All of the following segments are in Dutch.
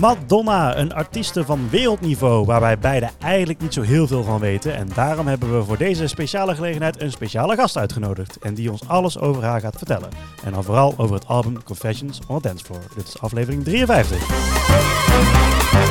Madonna, een artieste van wereldniveau waar wij beiden eigenlijk niet zo heel veel van weten. En daarom hebben we voor deze speciale gelegenheid een speciale gast uitgenodigd. En die ons alles over haar gaat vertellen. En dan vooral over het album Confessions on a Dance Floor. Dit is aflevering 53.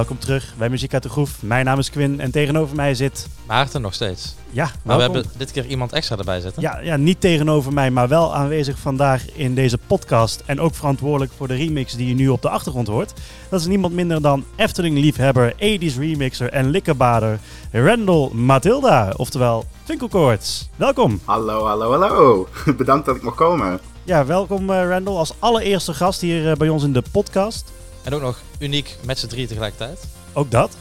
Welkom terug bij Muziek uit de Groef. Mijn naam is Quinn en tegenover mij zit... Maarten nog steeds. Ja, Maar we hebben dit keer iemand extra erbij zitten. Ja, ja, niet tegenover mij, maar wel aanwezig vandaag in deze podcast. En ook verantwoordelijk voor de remix die je nu op de achtergrond hoort. Dat is niemand minder dan Efteling-liefhebber, 80s remixer en likkerbader Randall Matilda. Oftewel Twinklecoorts. Welkom. Hallo, hallo, hallo. Bedankt dat ik mag komen. Ja, welkom eh, Randall als allereerste gast hier eh, bij ons in de podcast. En ook nog uniek met z'n drie tegelijkertijd. Ook dat.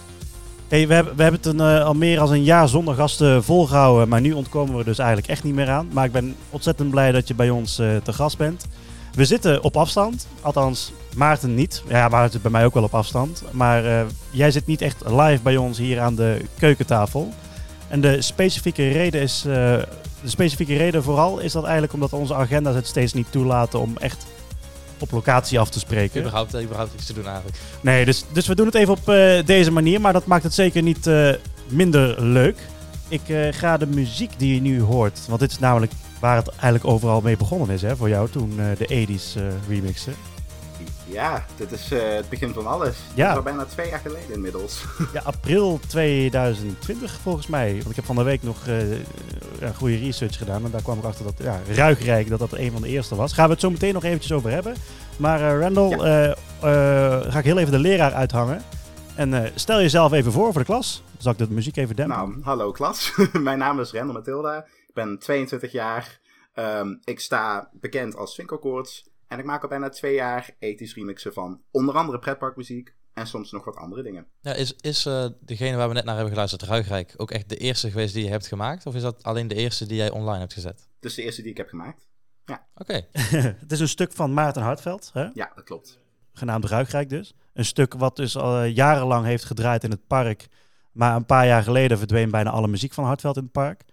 Hey, we, hebben, we hebben het een, eh, al meer dan een jaar zonder gasten volgehouden, maar nu ontkomen we dus eigenlijk echt niet meer aan. Maar ik ben ontzettend blij dat je bij ons eh, te gast bent. We zitten op afstand, althans Maarten niet. Ja, Maarten zit bij mij ook wel op afstand. Maar eh, jij zit niet echt live bij ons hier aan de keukentafel. En de specifieke reden is, de specifieke reden vooral is dat eigenlijk omdat onze agenda's het steeds niet toelaten om echt op locatie af te spreken. Überhaupt, eh, überhaupt iets te doen eigenlijk. Nee, dus, dus we doen het even op eh, deze manier, maar dat maakt het zeker niet eh, minder leuk. Ik ga de muziek die je nu hoort, want dit is namelijk waar het eigenlijk overal mee begonnen is hè, voor jou toen de 80s eh, remixen. Ja, dit is eh, het begin van alles. Ja. Dat is al bijna twee jaar geleden inmiddels. Ja, april 2020 volgens mij. Want ik heb van de week nog eh, ja, goede research gedaan en daar kwam ik achter dat ja, Ruigrijk dat dat een van de eerste was. Gaan we het zo meteen nog eventjes over hebben. Maar eh, Randall, ga ik heel even de leraar uithangen. En stel jezelf even voor voor de klas. Dan zal ik de muziek even dempen. nou, hallo klas. Mijn naam is Randall Matilda. Ik ben 22 jaar. Ehm, ik sta bekend als Winkelkoorts. En ik maak al bijna twee jaar ethisch remixen van onder andere pretparkmuziek. En soms nog wat andere dingen. Ja, is is eh, degene waar we net naar hebben geluisterd, Ruigrijk, ook echt de eerste geweest die je hebt gemaakt? Of is dat alleen de eerste die jij online hebt gezet? Dus de eerste die ik heb gemaakt. Oké. het is een stuk van Maarten Hartveld, hè? Ja, dat klopt. genaamd Ruigrijk dus. Een stuk wat dus al eh, jarenlang heeft gedraaid in het park. Maar een paar jaar geleden verdween bijna alle muziek van Hartveld in het park.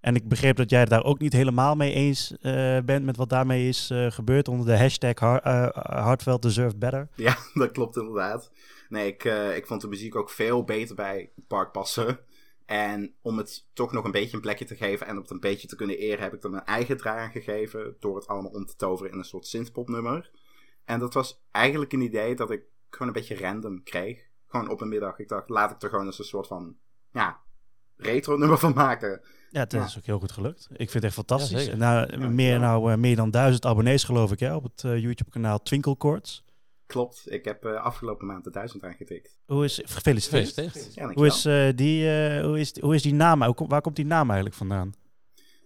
En ik begreep dat jij het daar ook niet helemaal mee eens eh, bent met wat daarmee is eh, gebeurd onder de hashtag Har eh, Deserved Better. Ja, dat klopt inderdaad. Nee, ik, ik vond de muziek ook veel beter bij park passen. En om het toch nog een beetje een plekje te geven en het een beetje te kunnen eren, heb ik er mijn eigen draai aan gegeven. Door het allemaal om te toveren in een soort synthpop nummer. En dat was eigenlijk een idee dat ik gewoon een beetje random kreeg. Gewoon op een middag. Ik dacht, laat ik er gewoon eens een soort van, ja, retro nummer van maken. Ja, het Ja. is ook heel goed gelukt. Ik vind het echt fantastisch. Ja, nou, Ja, meer, ja. nou, eh, meer dan duizend abonnees geloof ik hè, op het eh, YouTube kanaal Twinkle Chords. Klopt, ik heb eh, afgelopen maand de duizend aangetikt. Hoe is, gefeliciteerd. Gefeliciteerd. Ja, Hoe is, eh, die, eh, hoe, is, hoe is die naam? Hoe Waar komt die naam eigenlijk vandaan?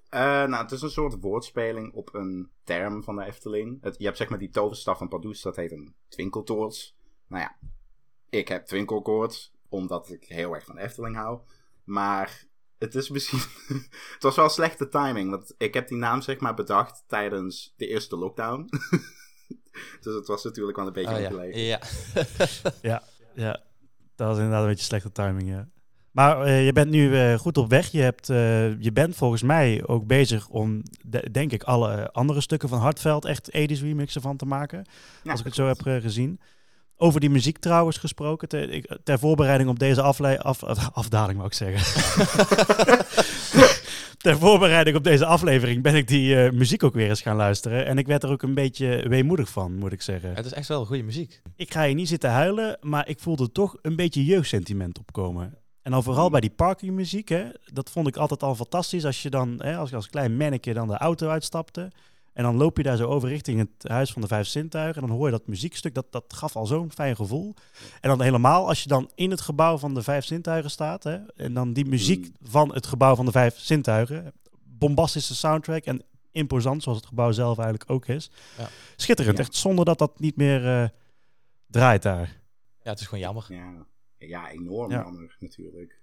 Eh, nou, het is een soort woordspeling op een term van de Efteling. Het, je hebt zeg maar die toverstaf van Pardoes, dat heet een twinkeltoorts. Nou ja, ik heb twinkelkoorts, omdat ik heel erg van de Efteling hou. Maar het is misschien... het was wel slechte timing, want ik heb die naam zeg maar bedacht tijdens de eerste lockdown. dus het was natuurlijk wel een beetje Oh, ja. gelegen. ja. Ja, ja, dat was inderdaad een beetje slechte timing, ja. Maar eh, je bent nu eh, goed op weg. Je, hebt, eh, je bent volgens mij ook bezig om, de- denk ik, alle andere stukken van Hartveld echt 80s remixen van te maken. Ja, als ik het zo heb gezien. Over die muziek trouwens gesproken. Ter, ik- ter voorbereiding op deze afle af, af- afdaling, wou ik zeggen. ter voorbereiding op deze aflevering ben ik die eh, muziek ook weer eens gaan luisteren. En ik werd er ook een beetje weemoedig van, moet ik zeggen. Het is echt wel goede muziek. Ik ga hier niet zitten huilen, maar ik voelde toch een beetje jeugdsentiment opkomen. En dan vooral bij die parkingmuziek, hè, dat vond ik altijd al fantastisch. Als je dan, hè, als, als klein manneke dan de auto uitstapte. En dan loop je daar zo over richting het Huis van de Vijf Zintuigen. En dan hoor je dat muziekstuk, dat, dat gaf al zo'n fijn gevoel. En dan helemaal als je dan in het gebouw van de Vijf Zintuigen staat. Hè, en dan die muziek van het gebouw van de Vijf Zintuigen. Bombastische soundtrack en imposant, zoals het gebouw zelf eigenlijk ook is. Ja. Schitterend, Ja. echt zonder dat dat niet meer eh, draait daar. Ja, het is gewoon jammer. Ja, ja enorm Ja. jammer natuurlijk.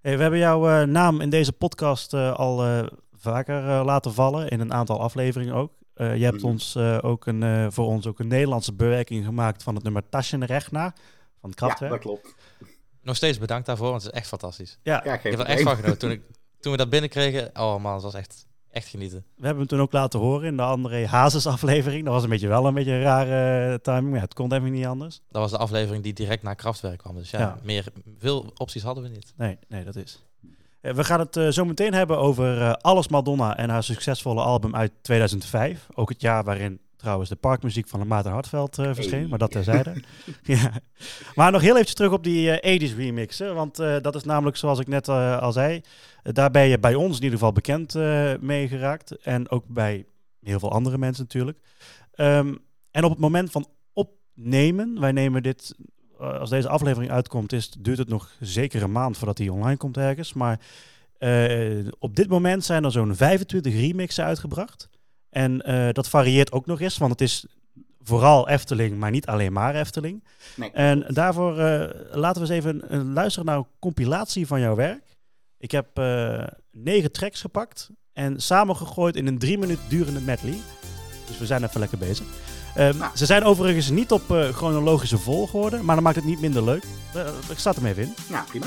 Hey, we hebben jouw eh, naam in deze podcast eh, al eh, vaker eh, laten vallen, in een aantal afleveringen ook. Eh, je hebt Mhm. ons eh, ook een, eh, voor ons ook een Nederlandse bewerking gemaakt van het nummer Taschenrechner van het Ja, Kraftwerk. dat klopt. Nog steeds bedankt daarvoor, want het is echt fantastisch. Ja, Ja, Ik heb er echt van genoten. Toen, ik, toen we dat binnenkregen, oh man, het was echt, echt genieten. we hebben hem toen ook laten horen in de André Hazes aflevering. Dat was een beetje wel een beetje een rare timing, ja, het kon even niet anders. Dat was de aflevering die direct na Kraftwerk kwam. Dus ja, Ja. Meer, veel opties hadden we niet. Nee, nee, dat is. Eh, We gaan het eh, zo meteen hebben over eh, Alles Madonna en haar succesvolle album uit 2005. Ook het jaar waarin trouwens de parkmuziek van de Maarten Hartveld verscheen, Hey. maar dat terzijde. ja. Maar nog heel eventjes terug op die eh 80s remixen, want dat is namelijk zoals ik net al zei, daar ben je bij ons in ieder geval bekend mee geraakt en ook bij heel veel andere mensen natuurlijk. Ehm, en op het moment van opnemen, wij nemen dit als deze aflevering uitkomt, is, duurt het nog zeker een maand voordat hij online komt ergens. Maar eh, op dit moment zijn er zo'n 25 remixen uitgebracht. En eh, dat varieert ook nog eens, want het is vooral Efteling, maar niet alleen maar Efteling. Nee, En daarvoor eh, laten we eens even eh, luisteren naar een compilatie van jouw werk. Ik heb eh, negen tracks gepakt en samengegooid in een drie minuut durende medley. Dus we zijn even lekker bezig. Ehm, Nou. Ze zijn overigens niet op eh, chronologische volgorde, maar dat maakt het niet minder leuk. Eh, ik sta hem even in. Ja, prima.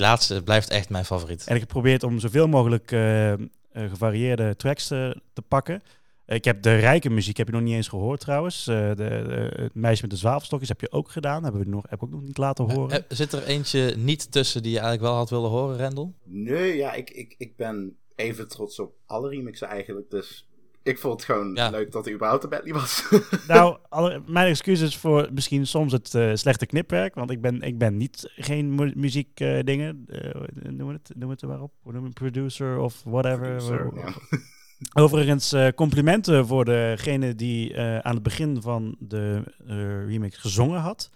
Laatste blijft echt mijn favoriet. En ik heb geprobeerd om zoveel mogelijk eh, eh, gevarieerde tracks te, te pakken. Ik heb de rijke muziek heb je nog niet eens gehoord trouwens. Eh, de, de- het meisje met de zwavelstokjes heb je ook gedaan. Hebben we nog, heb ik ook nog niet laten horen. Eh, eh, zit er eentje niet tussen die je eigenlijk wel had willen horen, Rendel? Nee, ja, ik, ik, ik ben even trots op alle remixen eigenlijk. Dus ik vond het gewoon Ja. leuk dat er überhaupt een medley was. Nou, alle, mijn excuses voor misschien soms het eh, slechte knipwerk. Want ik ben, ik ben niet geen mu muziek eh, dingen. eh, noem het, noem het er maar op. Hoe noem je het? Producer of whatever. Producer, ja. Overigens, eh, complimenten voor degene die eh, aan het begin van de eh, remix gezongen had.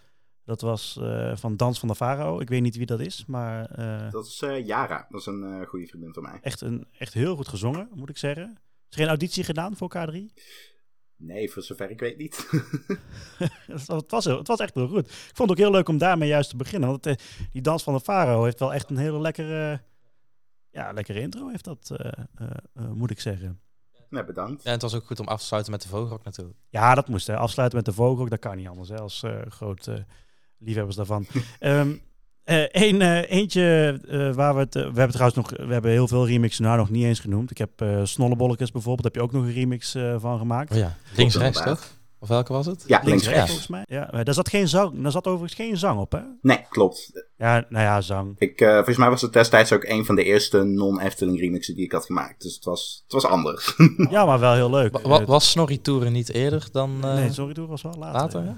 Dat was eh, van Dans van de Farao. Ik weet niet wie dat is, maar eh, Dat is eh Yara, dat is een eh, goede vriendin van mij. echt, een, echt heel goed gezongen, moet ik zeggen. Is er geen auditie gedaan voor K3? Nee, voor zover ik weet niet. het, was, het was heel- het was echt heel goed. Ik vond het ook heel leuk om daarmee juist te beginnen. Want eh, die Dans van de Farao heeft wel echt een hele lekkere, ja, lekkere intro, heeft dat, eh, eh, eh, moet ik zeggen. nee, bedankt. Ja, en het was ook goed om af te sluiten met de vogelrok natuurlijk. Ja, dat moest. Hè. Afsluiten met de vogel, dat kan niet anders. Hè, als eh groot eh, liefhebbers daarvan. Ehm eh, een, eh, eentje eh, waar we het... we hebben trouwens nog... We hebben heel veel remixen nou nog niet eens genoemd. Ik heb eh Snollebolletjes bijvoorbeeld. Heb je ook nog een remix eh, van gemaakt? Oh ja, links-rechts toch? Of welke was het? Ja, Links, links, rechts rechts. volgens mij. Ja, daar zat geen zang. Daar zat overigens geen zang op, hè? Nee, klopt. Ja, nou ja, zang. Ik, eh, volgens mij was het destijds ook een van de eerste non-Efteling remixen die ik had gemaakt. Dus het was, het was anders. Ja, maar wel heel leuk. Wa- wa- was Snorri Touren niet eerder dan eh, nee, sorry, toen was wel later. later? ja.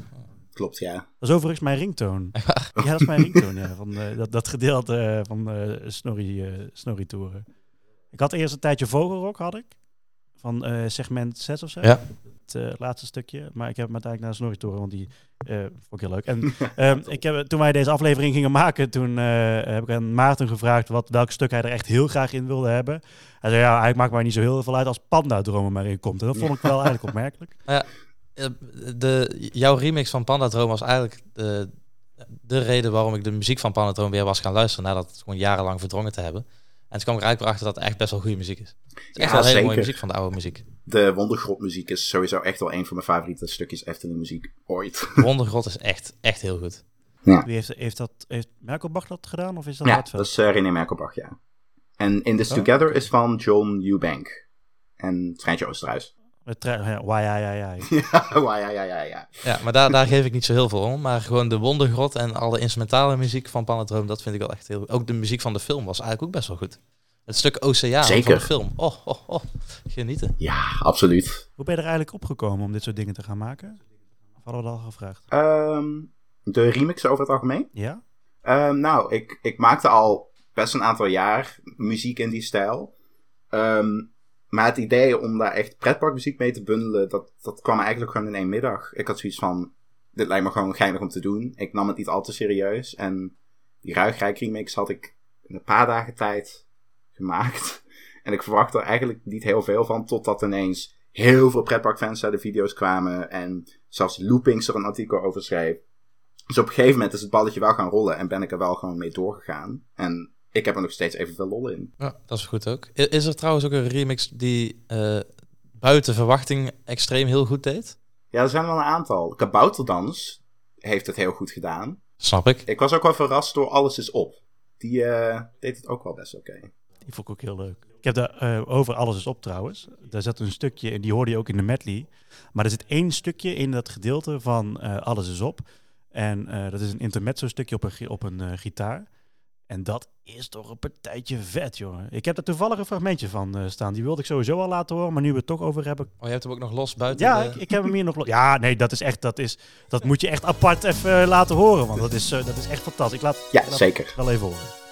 Ja? klopt, ja. Dat is overigens mijn ringtoon. Ja, dat is mijn ringtoon, ja. Van, eh, dat, dat gedeelte eh, van eh Snorri, eh Snorri Toeren. Ik had eerst een tijdje Vogelrok, had ik. Van eh, segment 6 of zo. Ja. Het eh, laatste stukje. Maar ik heb hem uiteindelijk naar Snorri Toeren, want die eh, vond ik heel leuk. En ehm, ik heb, toen wij deze aflevering gingen maken, toen eh, heb ik aan Maarten gevraagd wat, welk stuk hij er echt heel graag in wilde hebben. Hij zei, ja, eigenlijk maakt mij niet zo heel veel uit als Panda Dromen maar in komt. En dat vond ik wel eigenlijk opmerkelijk. Eh, de, jouw remix van Panda Droom was eigenlijk de, de reden waarom ik de muziek van Panda Droom weer was gaan luisteren. Nadat het gewoon jarenlang verdrongen te hebben. En toen kwam ik er eigenlijk weer achter dat het echt best wel goede muziek is. Het is echt Ja, wel hele mooie muziek van de oude muziek. De Wondergrot muziek is sowieso echt wel een van mijn favoriete stukjes Efteling muziek ooit. Wondergrot is echt, echt heel goed. Wie heeft, heeft dat, heeft Merkelbach dat gedaan? Of is dat ja, Hartveld? dat is eh, René Merkelbach, ja. En In This Oh, Together is van John Eubank. En Treintje Oosterhuis. Tre- ja, wai, ja, ja, ja. ja, ja, ja, ja, ja. Ja, maar daar, daar geef ik niet zo heel veel om. Maar gewoon de Wondergrot en alle instrumentale muziek van Panda Droom, dat vind ik wel echt heel Ook de muziek van de film was eigenlijk ook best wel goed. Het stuk Oceaan van de film. Oh, oh, oh. Genieten. Ja, absoluut. Hoe ben je er eigenlijk opgekomen om dit soort dingen te gaan maken? Of hadden we dat al gevraagd? Ehm, de remixen over het algemeen? Ja? Ehm, nou, ik, ik maakte al best een aantal jaar muziek in die stijl. Ehm, maar het idee om daar echt pretparkmuziek mee te bundelen, dat, dat kwam eigenlijk gewoon in één middag. Ik had zoiets van, dit lijkt me gewoon geinig om te doen. Ik nam het niet al te serieus. En die Ruigrijk remix had ik in een paar dagen tijd gemaakt. En ik verwachtte er eigenlijk niet heel veel van, totdat ineens heel veel pretparkfans naar de video's kwamen. En zelfs Loopings er een artikel over schreef. Dus op een gegeven moment is het balletje wel gaan rollen en ben ik er wel gewoon mee doorgegaan. En ik heb er nog steeds evenveel lol in. Ja, dat is goed ook. Is er trouwens ook een remix die eh, buiten verwachting extreem heel goed deed? Ja, er zijn wel een aantal. Kabouterdans heeft het heel goed gedaan. Snap ik. Ik was ook wel verrast door Alles is op. Die eh, deed het ook wel best oké. Die vond ik ook heel leuk. Ik heb daar eh, over Alles is op trouwens. Daar zat een stukje, en die hoorde je ook in de medley. Maar er zit één stukje in dat gedeelte van eh, Alles is op. En eh, dat is een intermezzo stukje op een, op een eh, gitaar. En dat is toch een partijtje vet, jongen. Ik heb daar toevallig een fragmentje van eh, staan. Die wilde ik sowieso al laten horen, maar nu we het toch over hebben. Oh, je hebt hem ook nog los buiten Ja, de- ik, ik heb hem hier nog... lo- Ja, nee, dat is echt... Dat, is, dat moet je echt apart even eh, laten horen, want dat is, eh, dat is echt fantastisch. Ik laat, Ja, laat zeker. het wel even horen.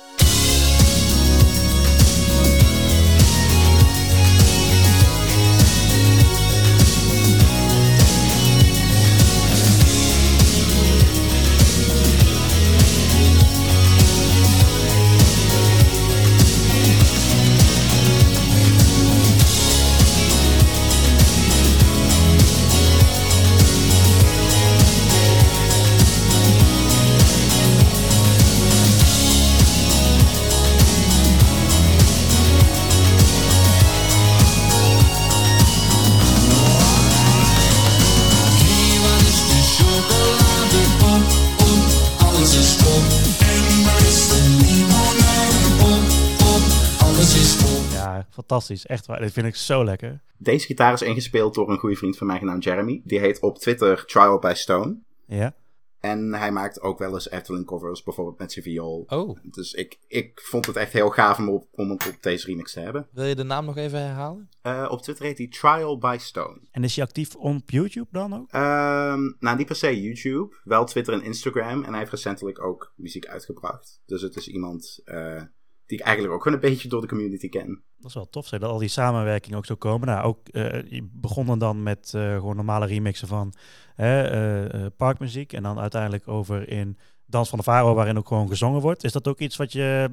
Fantastisch. Echt waar. Dit vind ik zo lekker. Deze gitaar is ingespeeld door een goede vriend van mij genaamd Jeremy. Die heet op Twitter Trial by Stone. Ja. En hij maakt ook wel eens Efteling covers, bijvoorbeeld met zijn viool. Oh, Dus ik, ik vond het echt heel gaaf om, op, om het op deze remix te hebben. wil je de naam nog even herhalen? Eh, op Twitter heet hij Trial by Stone. En is hij actief op YouTube dan ook? Ehm, nou, niet per se YouTube, wel Twitter en Instagram. En hij heeft recentelijk ook muziek uitgebracht. Dus het is iemand eh, die ik eigenlijk ook gewoon een beetje door de community ken. Dat is wel tof, zeg, dat al die samenwerkingen ook zo komen. Nou, ook, eh, je begon dan met eh, gewoon normale remixen van hè, eh, parkmuziek. En dan uiteindelijk over in Dans van de Faro, waarin ook gewoon gezongen wordt. Is dat ook iets wat je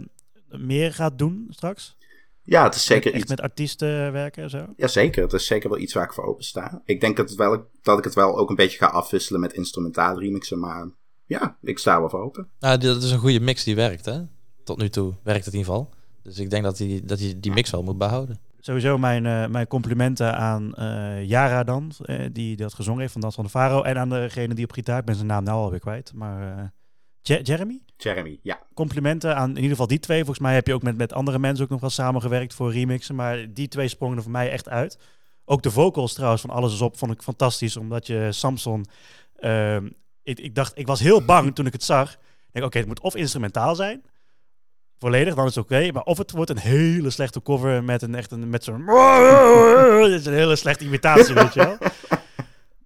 meer gaat doen straks? Ja, het is zeker Echt iets. met artiesten werken en zo? Ja, zeker. Het is zeker wel iets waar ik voor open sta. Ik denk dat, het wel, dat ik het wel ook een beetje ga afwisselen met instrumentale remixen. Maar ja, ik sta wel voor open. Nou, dat is een goede mix die werkt, hè? Tot nu toe werkt het in ieder geval. Dus ik denk dat hij dat die, die mix wel moet behouden. Sowieso mijn, eh, mijn complimenten aan eh Yara dan, eh, die dat gezongen heeft van Dans van de Faro. En aan degene die op gitaar, ik ben zijn naam nou alweer kwijt. Maar eh, Je- Jeremy? Jeremy, ja. complimenten aan in ieder geval die twee. Volgens mij heb je ook met, met andere mensen ook nog wel samengewerkt voor remixen. Maar die twee sprongen er voor mij echt uit. Ook de vocals trouwens van Alles is op vond ik fantastisch. Omdat je Samson... ehm, ik, ik dacht, ik was heel bang toen ik het zag. Ik denk, oké, het moet of instrumentaal zijn. Volledig, dan is het oké. maar of het wordt een hele slechte cover met een echt een met zo'n... Dit is een hele slechte imitatie, weet je wel.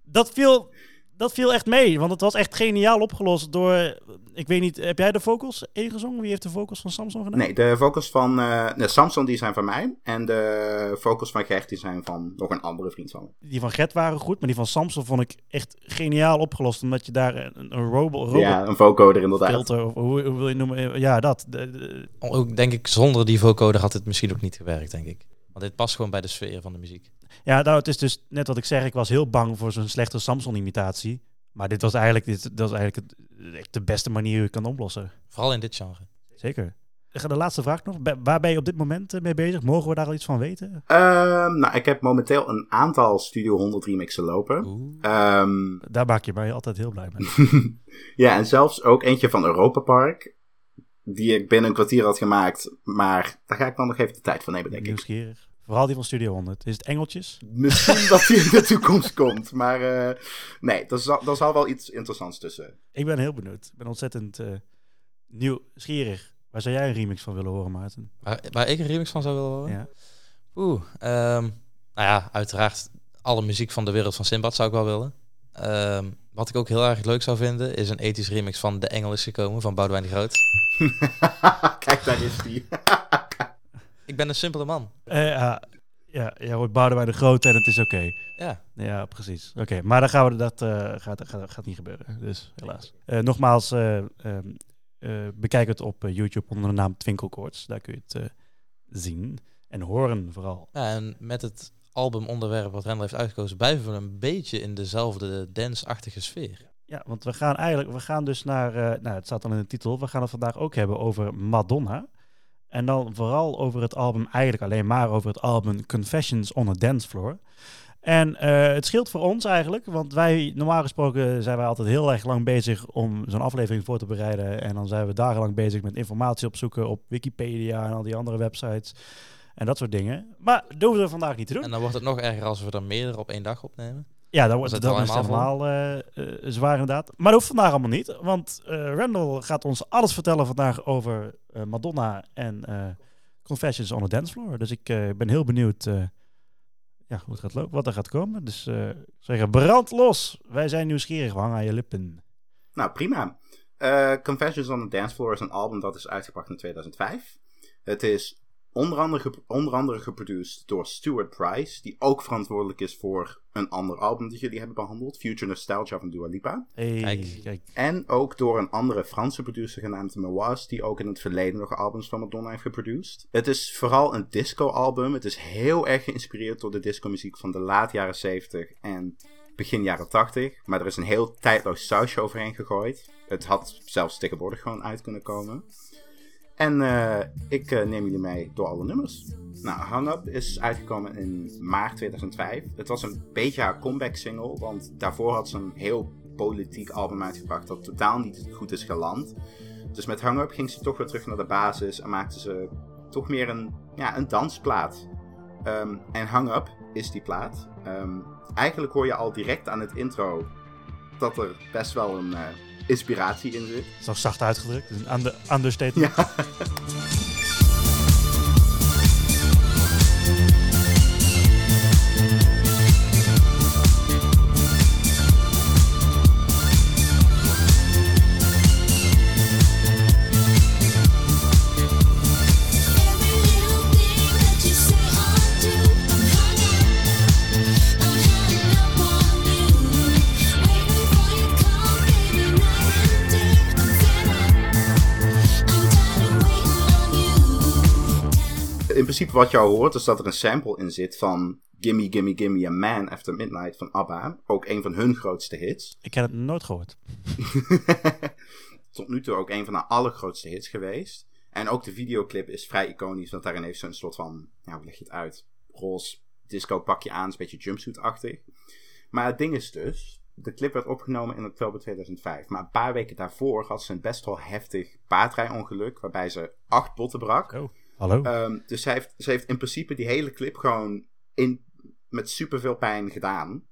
Dat viel, dat viel echt mee, want het was echt geniaal opgelost door... Ik weet niet, heb jij de vocals ingezongen? Wie heeft de vocals van Samson gedaan? Nee, de vocals van eh nee, Samson die zijn van mij. En de vocals van Gert die zijn van nog een andere vriend van me. Die van Gert waren goed, maar die van Samson vond ik echt geniaal opgelost. Omdat je daar een, een robot, robot Ja, een vocoder inderdaad. filter, of hoe, hoe wil je noemen? Ja, dat. De- de- Ook denk ik, zonder die vocoder had het misschien ook niet gewerkt, denk ik. Want dit past gewoon bij de sfeer van de muziek. Ja, nou, het is dus net wat ik zeg. Ik was heel bang voor zo'n slechte Samson-imitatie. Maar dit was eigenlijk, dit, dat was eigenlijk het, de beste manier hoe je kan oplossen. Vooral in dit genre. Zeker. De laatste vraag nog. Waar ben je op dit moment eh, mee bezig? Mogen we daar al iets van weten? Ehm, nou, ik heb momenteel een aantal Studio 100 remixen lopen. Ehm, Daar maak je mij altijd heel blij mee. ja, en zelfs ook eentje van Europa Park. Die ik binnen een kwartier had gemaakt. Maar daar ga ik dan nog even de tijd voor nemen, denk ik. Nieuwsgierig. Vooral die van Studio 100. Is het Engeltjes? Misschien dat die in de toekomst komt. Maar eh, nee, er zal, er zal wel iets interessants tussen. Ik ben heel benieuwd. Ik ben ontzettend eh, nieuwsgierig. Waar zou jij een remix van willen horen, Maarten? Waar, waar ik een remix van zou willen horen? Ja. Oeh, ehm, nou ja, uiteraard alle muziek van de wereld van Simbad zou ik wel willen. Ehm, wat ik ook heel erg leuk zou vinden, is een ethisch remix van De Engel is gekomen van Boudewijn de Groot. Kijk, daar is die. Ik ben een simpele man. Eh, ja, ja, jij hoort Boudewijn de Grote en het is oké. Ja, Ja, precies. Oké, maar dan gaan we dat eh, gaat, gaat, gaat niet gebeuren. Dus helaas. Eh, nogmaals, eh, ehm, eh, bekijk het op YouTube onder de naam Twinkelkoorts. Daar kun je het zien en horen vooral. ja en met het albumonderwerp wat Rendel heeft uitgekozen, blijven we een beetje in dezelfde dance-achtige sfeer. Ja, want we gaan eigenlijk, we gaan dus naar, nou het staat al in de titel, we gaan het vandaag ook hebben over Madonna. En dan vooral over het album, eigenlijk alleen maar over het album Confessions on a Dance Floor. En eh, het scheelt voor ons eigenlijk, want wij, normaal gesproken zijn wij altijd heel erg lang bezig om zo'n aflevering voor te bereiden. En dan zijn we dagenlang bezig met informatie opzoeken op Wikipedia en al die andere websites en dat soort dingen. Maar dat we vandaag niet te doen. En dan wordt het nog erger als we er meerdere op één dag opnemen. Ja, dan wordt het dan helemaal eh, eh, zwaar inderdaad. Maar dat hoeft vandaag allemaal niet. Want eh Randall gaat ons alles vertellen vandaag over eh, Madonna en eh, Confessions on a Dance Floor. Dus ik eh, ben heel benieuwd eh, ja, hoe het gaat lopen, wat er gaat komen. Dus eh, ik zeggen, brand los. Wij zijn nieuwsgierig, we hangen aan je lippen. Nou, prima. Eh, Confessions on the Dance Floor is een album dat is uitgebracht in 2005. Het is onder andere, onder andere geproduceerd door Stuart Price, die ook verantwoordelijk is voor een ander album dat jullie hebben behandeld, Future Nostalgia van Dua Lipa. Hey, Kijk. kijk. En ook door een andere Franse producer genaamd Mawaz, die ook in het verleden nog albums van Madonna heeft geproduceerd. Het is vooral een disco-album. Het is heel erg geïnspireerd door de disco-muziek van de laat jaren 70 en begin jaren 80. Maar er is een heel tijdloos sausje overheen gegooid. Het had zelfs tegenwoordig gewoon uit kunnen komen. En eh, ik eh, neem jullie mee door alle nummers. Nou, Hang Up is uitgekomen in maart 2005. Het was een beetje haar comeback single, want daarvoor had ze een heel politiek album uitgebracht dat totaal niet goed is geland. Dus met Hang Up ging ze toch weer terug naar de basis en maakte ze toch meer een, ja, een dansplaat. Ehm, en Hang Up is die plaat. Ehm, eigenlijk hoor je al direct aan het intro dat er best wel een eh, inspiratie in zit. Dat is nog zacht uitgedrukt. Dus een under- understatement. Ja. principe wat je al hoort is dat er een sample in zit van Gimme Gimme Gimme a Man After Midnight van ABBA. Ook een van hun grootste hits. Ik heb het nooit gehoord. Tot nu toe ook een van haar allergrootste hits geweest. En ook de videoclip is vrij iconisch, want daarin heeft ze een soort van, ja, hoe leg je het uit? Roze disco pakje aan, is een beetje jumpsuit-achtig. Maar het ding is dus, de clip werd opgenomen in oktober 2005. Maar een paar weken daarvoor had ze een best wel heftig paardrijongeluk, waarbij ze acht botten brak. Oh, hallo. Ehm, dus zij heeft, ze heeft in principe die hele clip gewoon in, met superveel pijn gedaan.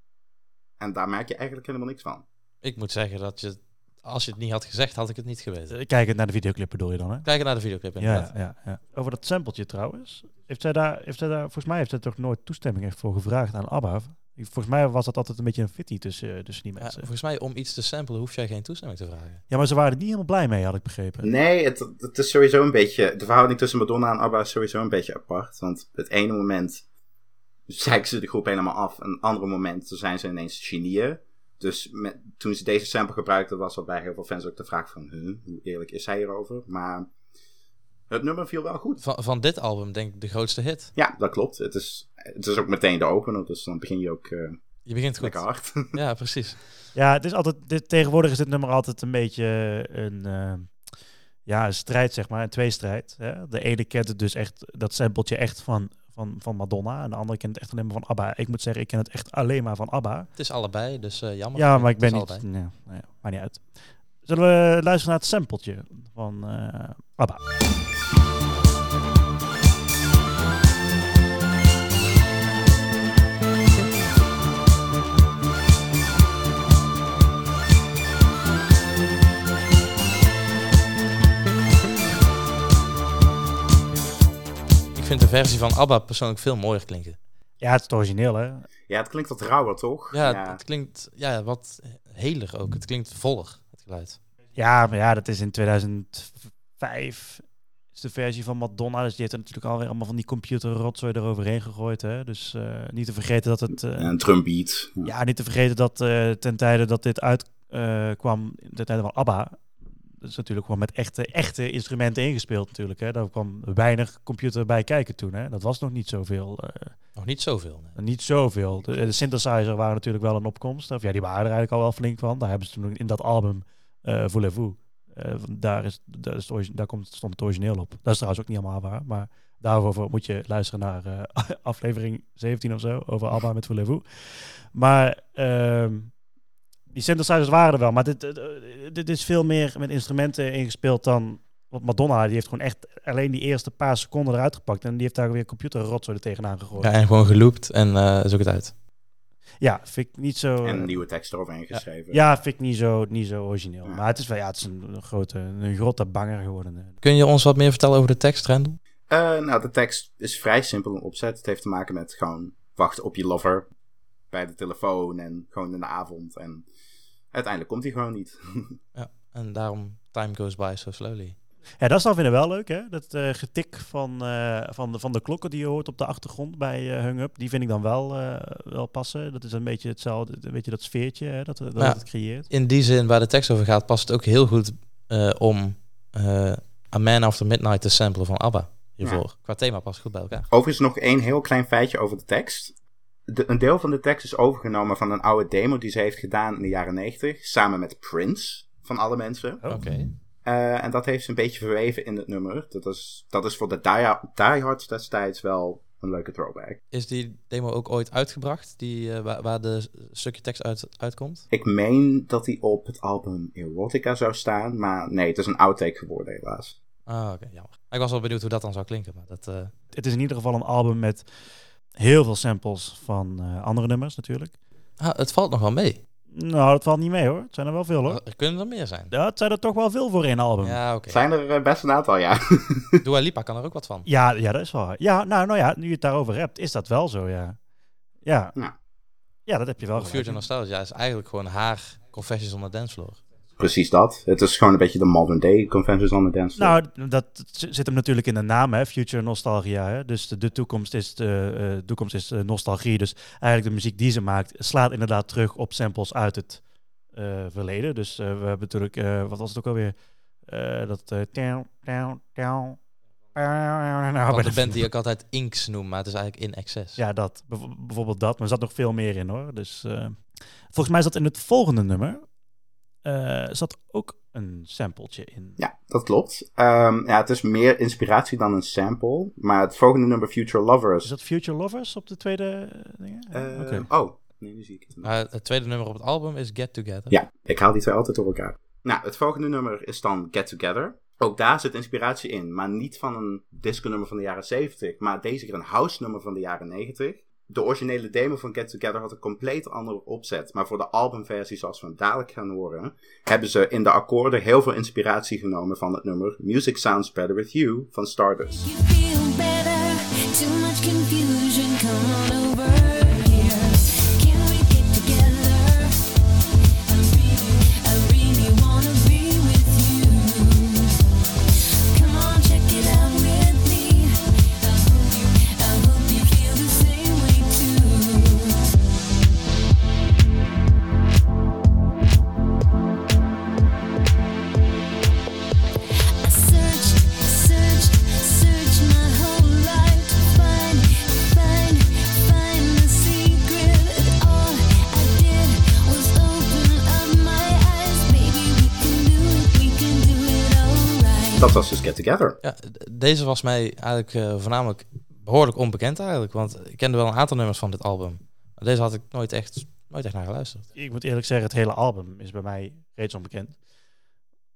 En daar merk je eigenlijk helemaal niks van. Ik moet zeggen dat je, als je het niet had gezegd, had ik het niet geweten. Eh, Kijkend naar de videoclip bedoel je dan, hè? Kijken naar de videoclip inderdaad. Ja, ja, ja. Over dat sampletje trouwens. Heeft zij daar, heeft zij daar, volgens mij heeft zij toch nooit toestemming echt voor gevraagd aan ABBA. Volgens mij was dat altijd een beetje een fitty tussen, tussen die Ja, mensen. volgens mij om iets te samplen hoef jij geen toestemming te vragen. Ja, maar ze waren er niet helemaal blij mee, had ik begrepen. Nee, het, het is sowieso een beetje. De verhouding tussen Madonna en ABBA is sowieso een beetje apart. Want het ene moment zeiken ze de groep helemaal af. En het andere moment dan zijn ze ineens genieën. Dus met, toen ze deze sample gebruikten, was er bij heel veel fans ook de vraag van... Huh, hoe eerlijk is hij hierover? Maar het nummer viel wel goed. Van, van dit album denk ik de grootste hit. Ja, dat klopt. Het is, het is ook meteen de opener, dus dan begin je ook eh, Je begint goed. lekker hard. Ja, precies. Ja, het is altijd, dit, tegenwoordig is dit nummer altijd een beetje een, eh, ja, een strijd, zeg maar, een tweestrijd. Hè? De ene kent het dus echt, dat sampletje echt van, van, van Madonna. En de andere kent het echt alleen maar van ABBA. Ik moet zeggen, ik ken het echt alleen maar van ABBA. Het is allebei, dus eh, jammer. Ja, maar ik ben niet... Nee, nee, maakt niet uit. Zullen we luisteren naar het sampletje van eh ABBA? Vind de versie van ABBA persoonlijk veel mooier klinken. Ja, het is het origineel, hè? ja, het klinkt wat rauwer, toch? Ja, Het, klinkt ja, wat heler ook. Het klinkt voller, het geluid. Ja, maar ja, dat is in 2005 is de versie van Madonna. Dus die heeft er natuurlijk alweer allemaal van die computerrotzooi eroverheen gegooid. Hè? Dus eh, niet te vergeten dat het... eh, En een drumbeat. Ja. ja, niet te vergeten dat eh, ten tijde dat dit uitkwam, ten tijde van ABBA... Dat is natuurlijk gewoon met echte, echte instrumenten ingespeeld natuurlijk. Hè? Daar kwam weinig computer bij kijken toen. Hè? Dat was nog niet zoveel. eh, Nog niet zoveel. nee. niet zoveel. De, de synthesizer waren natuurlijk wel een opkomst. Of ja, die waren er eigenlijk al wel flink van. Daar hebben ze toen in dat album eh Voulez-vous. eh, daar, is, daar, is daar komt, stond het origineel op. Dat is trouwens ook niet helemaal waar. Maar daarover moet je luisteren naar aflevering 17 of zo. Over ABBA met Voulez-vous. Maar ehm, die synthesizers waren er wel. Maar dit, dit, dit is veel meer met instrumenten ingespeeld dan... Want Madonna die heeft gewoon echt alleen die eerste paar seconden eruit gepakt. En die heeft daar weer computerrotzooi er tegenaan gegooid. Ja, en gewoon geloopt en eh zoek het uit. Ja, vind ik niet zo. En een nieuwe tekst eroverheen geschreven. Ja, vind ik niet zo, niet zo origineel. Ja. Maar het is wel, ja, het is een, een grote, een grote banger geworden. eh. Kun je ons wat meer vertellen over de tekst, Rendel? Eh, nou, de tekst is vrij simpel in opzet. Het heeft te maken met gewoon wachten op je lover bij de telefoon en gewoon in de avond. En uiteindelijk komt hij gewoon niet. Ja, en daarom Time Goes By So Slowly. Ja, dat is dan vinden wel leuk, hè? Dat eh, getik van, eh, van, de, van de klokken die je hoort op de achtergrond bij eh Hung Up, die vind ik dan wel, eh, wel passen. Dat is een beetje hetzelfde, een beetje dat sfeertje hè, dat, dat Ja. het creëert. In die zin, waar de tekst over gaat, past het ook heel goed eh, om eh, A Man After Midnight te samplen van ABBA hiervoor. Qua thema past goed bij elkaar. Overigens nog één heel klein feitje over de tekst. De, een deel van de tekst is overgenomen van een oude demo die ze heeft gedaan in de jaren 90, samen met Prince, van alle mensen. Oh. Oké. Eh, en dat heeft ze een beetje verweven in het nummer. Dat is, dat is voor de die- diehards destijds wel een leuke throwback. Is die demo ook ooit uitgebracht, die, eh, waar, waar de stukje tekst uit, uitkomt? Ik meen dat hij op het album Erotica zou staan, maar nee, het is een outtake geworden helaas. Ah, oké, jammer. Ik was wel benieuwd hoe dat dan zou klinken, maar dat... eh, Het is in ieder geval een album met Heel veel samples van eh, andere nummers natuurlijk. Ah, het valt nog wel mee. Nou, dat valt niet mee hoor. Het zijn er wel veel hoor. Er kunnen er meer zijn. Ja, het zijn er toch wel veel voor één album. Ja, Ja, oké. Zijn er eh, best een aantal, ja. Dua Lipa kan er ook wat van. ja, dat is wel. Ja, nou, nou ja, nu je het daarover hebt, is dat wel zo, ja. Ja, Ja. ja dat heb je wel Future. Nostalgia is eigenlijk gewoon haar Confessions on the Dance Floor. Precies dat. Het is gewoon een beetje de modern day Conventions on the Dance Floor. Nou, dat zit hem natuurlijk in de naam, hè? Future Nostalgia. Hè? Dus de, de toekomst is, de, eh, toekomst is eh, nostalgie. Dus eigenlijk de muziek die ze maakt slaat inderdaad terug op samples uit het eh, verleden. Dus eh, we hebben natuurlijk, eh, wat was het ook alweer? Eh, dat. eh, down, down, down. Nou, de band die ik altijd Inks noem, maar het is eigenlijk In Excess. Ja, dat. Bijv- bijvoorbeeld dat. Maar er zat nog veel meer in hoor. Dus eh, volgens mij zat in het volgende nummer. Eh, zat ook een sampletje in. Ja, dat klopt. Ehm, ja, het is meer inspiratie dan een sample. Maar het volgende nummer, Future Lovers. Is dat Future Lovers op de tweede dingen? Oké. Oh, nee, nu zie ik het. Maar het tweede nummer op het album is Get Together. Ja, ik haal die twee altijd door elkaar. Nou, het volgende nummer is dan Get Together. Ook daar zit inspiratie in, maar niet van een disco-nummer van de jaren 70, maar deze keer een house-nummer van de jaren 90. De originele demo van Get Together had een compleet andere opzet, maar voor de albumversie zoals we dadelijk gaan horen, hebben ze in de akkoorden heel veel inspiratie genomen van het nummer Music Sounds Better With You van Stardust. Dus Get Together. Ja, deze was mij eigenlijk eh, voornamelijk behoorlijk onbekend eigenlijk. Want ik kende wel een aantal nummers van dit album. Maar deze had ik nooit echt, nooit echt naar geluisterd. Ik moet eerlijk zeggen, het hele album is bij mij reeds onbekend.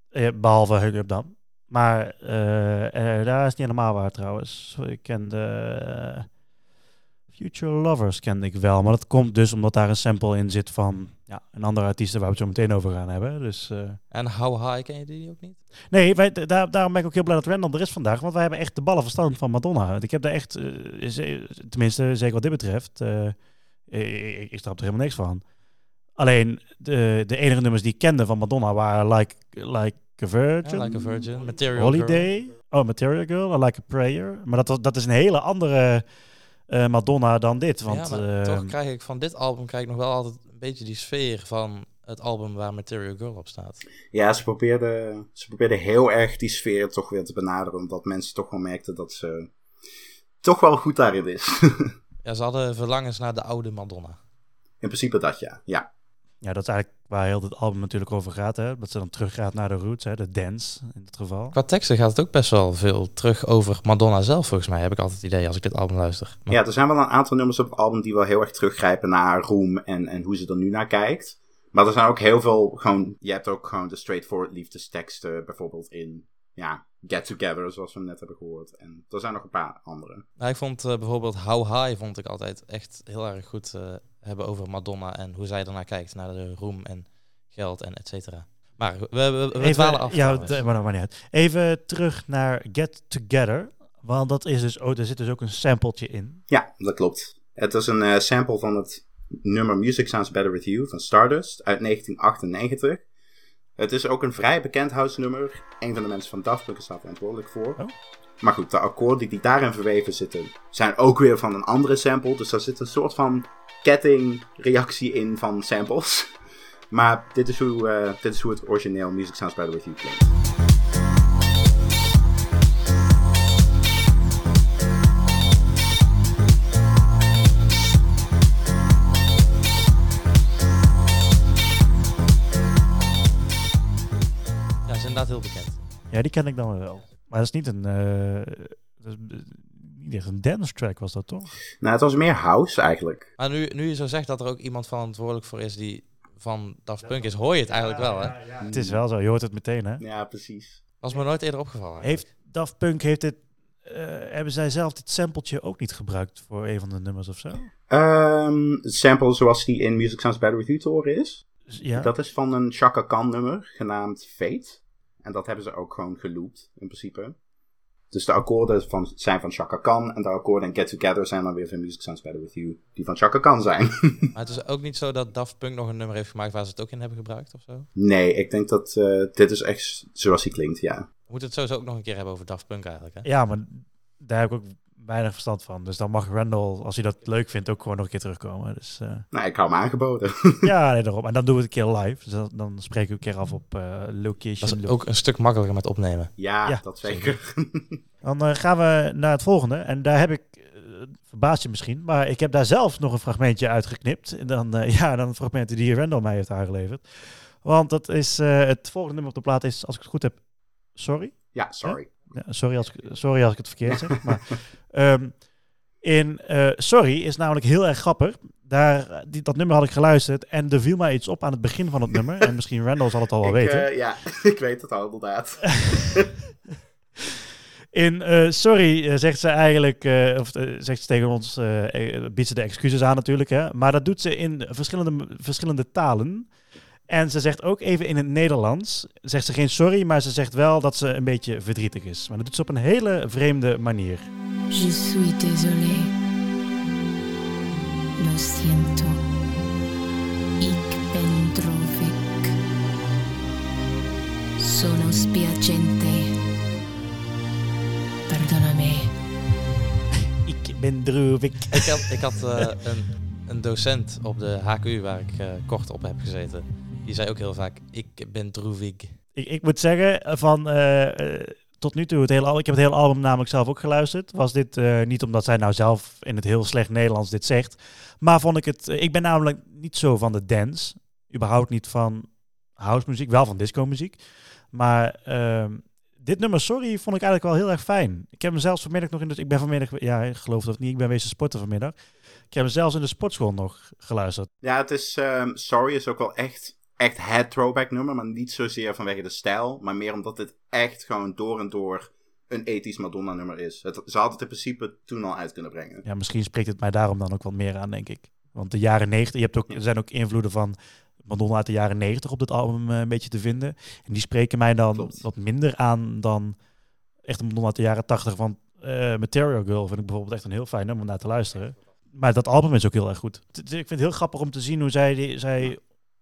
Eh, behalve Hug Up dan. Maar eh, eh, daar is niet helemaal waar trouwens. Ik kende Future Lovers kende ik wel. Maar dat komt dus omdat daar een sample in zit van ja, een andere artiest waar we het zo meteen over gaan hebben. Dus eh, En How High, ken je die ook niet? Nee, wij, daar, daarom ben ik ook heel blij dat Randall er is vandaag. Want wij hebben echt de ballen verstand van Madonna. Ik heb daar echt, eh, ze- tenminste zeker wat dit betreft, eh, ik, ik, snap er helemaal niks van. Alleen de, de enige nummers die ik kende van Madonna waren Like, like a Virgin, like a Virgin, Material Holiday, oh Material Girl, Like a Prayer. Maar dat, dat is een hele andere eh, Madonna dan dit. Want ja, maar eh, toch krijg ik van dit album krijg ik nog wel altijd een beetje die sfeer van het album waar Material Girl op staat. Ja, ze probeerde, ze probeerde heel erg die sfeer toch weer te benaderen. Omdat mensen toch wel merkten dat ze toch wel goed daarin is. Ja, ze hadden verlangens naar de oude Madonna. In principe dat ja. Ja, ja, dat is eigenlijk waar heel dit album natuurlijk over gaat. Hè? Dat ze dan teruggaat naar de roots, hè? de dance in dit geval. Qua teksten gaat het ook best wel veel terug over Madonna zelf, volgens mij, heb ik altijd het idee als ik dit album luister. Maar- ja, er zijn wel een aantal nummers op het album die wel heel erg teruggrijpen naar haar roem en, en hoe ze er nu naar kijkt. Maar er zijn ook heel veel gewoon, je hebt ook gewoon de straightforward liefdesteksten bijvoorbeeld in, ja, Get Together zoals we hem net hebben gehoord. En er zijn nog een paar andere. Nou, ik vond eh, bijvoorbeeld How High vond ik altijd echt heel erg goed eh, hebben over Madonna en hoe zij ernaar kijkt, naar de roem en geld en et cetera. Maar we, we, we, dwalen af. ja, trouwens. d- maar dat maakt niet uit. Even terug naar Get Together. Want dat is dus, oh, er zit dus ook een sampletje in. Ja, dat klopt. Het is een eh, sample van het nummer Music Sounds Better With You van Stardust uit 1998. Het is ook een vrij bekend house nummer. Een van de mensen van Daft Punk is daar verantwoordelijk voor. Oh. Maar goed, de akkoorden die daarin verweven zitten, zijn ook weer van een andere sample. Dus daar zit een soort van kettingreactie in van samples. Maar dit is hoe, eh, dit is hoe het origineel Music Sounds Better With You klinkt. Ja, is inderdaad heel bekend. Ja, die ken ik dan wel. Maar dat is niet een, eh, dat is niet echt een dance track, was dat toch? Nou, het was meer house eigenlijk. Maar nu, nu je zo zegt dat er ook iemand verantwoordelijk voor is die van Daft Punk is, hoor je het eigenlijk wel, hè? Het is wel zo, je hoort het meteen, hè? Ja, precies. Was me nooit eerder opgevallen. Heeft Daft Punk heeft dit eh, hebben zij zelf dit sampletje ook niet gebruikt voor een van de nummers of zo? Ehm, het sample zoals die in Music Sounds Better With You te horen is. Ja. Dat is van een Chaka Khan nummer genaamd Fate. En dat hebben ze ook gewoon geloopt, in principe. Dus de akkoorden van, zijn van Chaka Khan. En de akkoorden in Get Together zijn dan weer van Music Sounds Better With You. Die van Chaka Khan zijn. Maar het is ook niet zo dat Daft Punk nog een nummer heeft gemaakt waar ze het ook in hebben gebruikt of zo. nee, ik denk dat eh, dit is echt zoals hij klinkt, ja. We moeten het sowieso ook nog een keer hebben over Daft Punk eigenlijk. Hè? Ja, maar daar heb ik ook weinig verstand van. Dus dan mag Randall, als hij dat leuk vindt, ook gewoon nog een keer terugkomen. Dus eh, Nou, ik hou hem aangeboden. ja, nee, daarom. En dan doen we het een keer live. Dus dan, dan spreken we een keer af op eh, location. Dat is ook een stuk makkelijker met opnemen. ja, Ja, dat zeker. Dan eh, gaan we naar het volgende. En daar heb ik, verbaast je misschien, maar ik heb daar zelf nog een fragmentje uitgeknipt. En dan, eh, ja, dan fragmenten die Randall mij heeft aangeleverd. Want dat is, eh, het volgende nummer op de plaat is, als ik het goed heb, Sorry. ja, sorry. Ja, sorry, als ik, sorry als ik het verkeerd zeg. Maar, ehm, in eh, Sorry is namelijk heel erg grappig. Daar, die, dat nummer had ik geluisterd en er viel mij iets op aan het begin van het nummer. En misschien Randall zal het al wel ik, weten. eh, ja, ik weet het al, inderdaad. In eh, Sorry zegt ze eigenlijk, of zegt ze tegen ons, biedt ze de excuses aan natuurlijk. Hè? Maar dat doet ze in verschillende, verschillende talen. En ze zegt ook even in het Nederlands, zegt ze geen sorry, maar ze zegt wel dat ze een beetje verdrietig is. Maar dat doet ze op een hele vreemde manier. Je suis désolé. Lo siento. Ik ben droevig. Sono spiacente. Perdonami. Ik ben droevig. Ik had, ik had eh, een, een docent op de HQ waar ik eh, kort op heb gezeten. Die zei ook heel vaak, ik ben droevig. Ik, ik moet zeggen, eh, van eh, eh, tot nu toe, het hele, al- ik heb het hele album namelijk zelf ook geluisterd. Was dit eh, niet omdat zij nou zelf in het heel slecht Nederlands dit zegt. Maar vond ik het, ik ben namelijk niet zo van de dance. Überhaupt niet van house muziek, wel van disco muziek. Maar ehm, dit nummer, sorry, vond ik eigenlijk wel heel erg fijn. Ik heb hem zelfs vanmiddag nog in de, ik ben vanmiddag, ja, ik geloof het of niet, ik ben wezen sporten vanmiddag. Ik heb hem zelfs in de sportschool nog geluisterd. Ja, het is, ehm, sorry is ook wel echt, echt het throwback nummer. Maar niet zozeer vanwege de stijl. Maar meer omdat dit echt gewoon door en door een ethisch Madonna nummer is. Het, ze had het in principe toen al uit kunnen brengen. Ja, misschien spreekt het mij daarom dan ook wat meer aan, denk ik. Want de jaren 90, je hebt ook, er zijn ook invloeden van Madonna uit de jaren 90 op dit album eh, een beetje te vinden. En die spreken mij dan Klopt. wat minder aan dan echt een Madonna uit de jaren 80. Want eh Material Girl vind ik bijvoorbeeld echt een heel fijn nummer om naar te luisteren. Maar dat album is ook heel erg goed. Het- het- Ik vind het heel grappig om te zien hoe zij, die, zij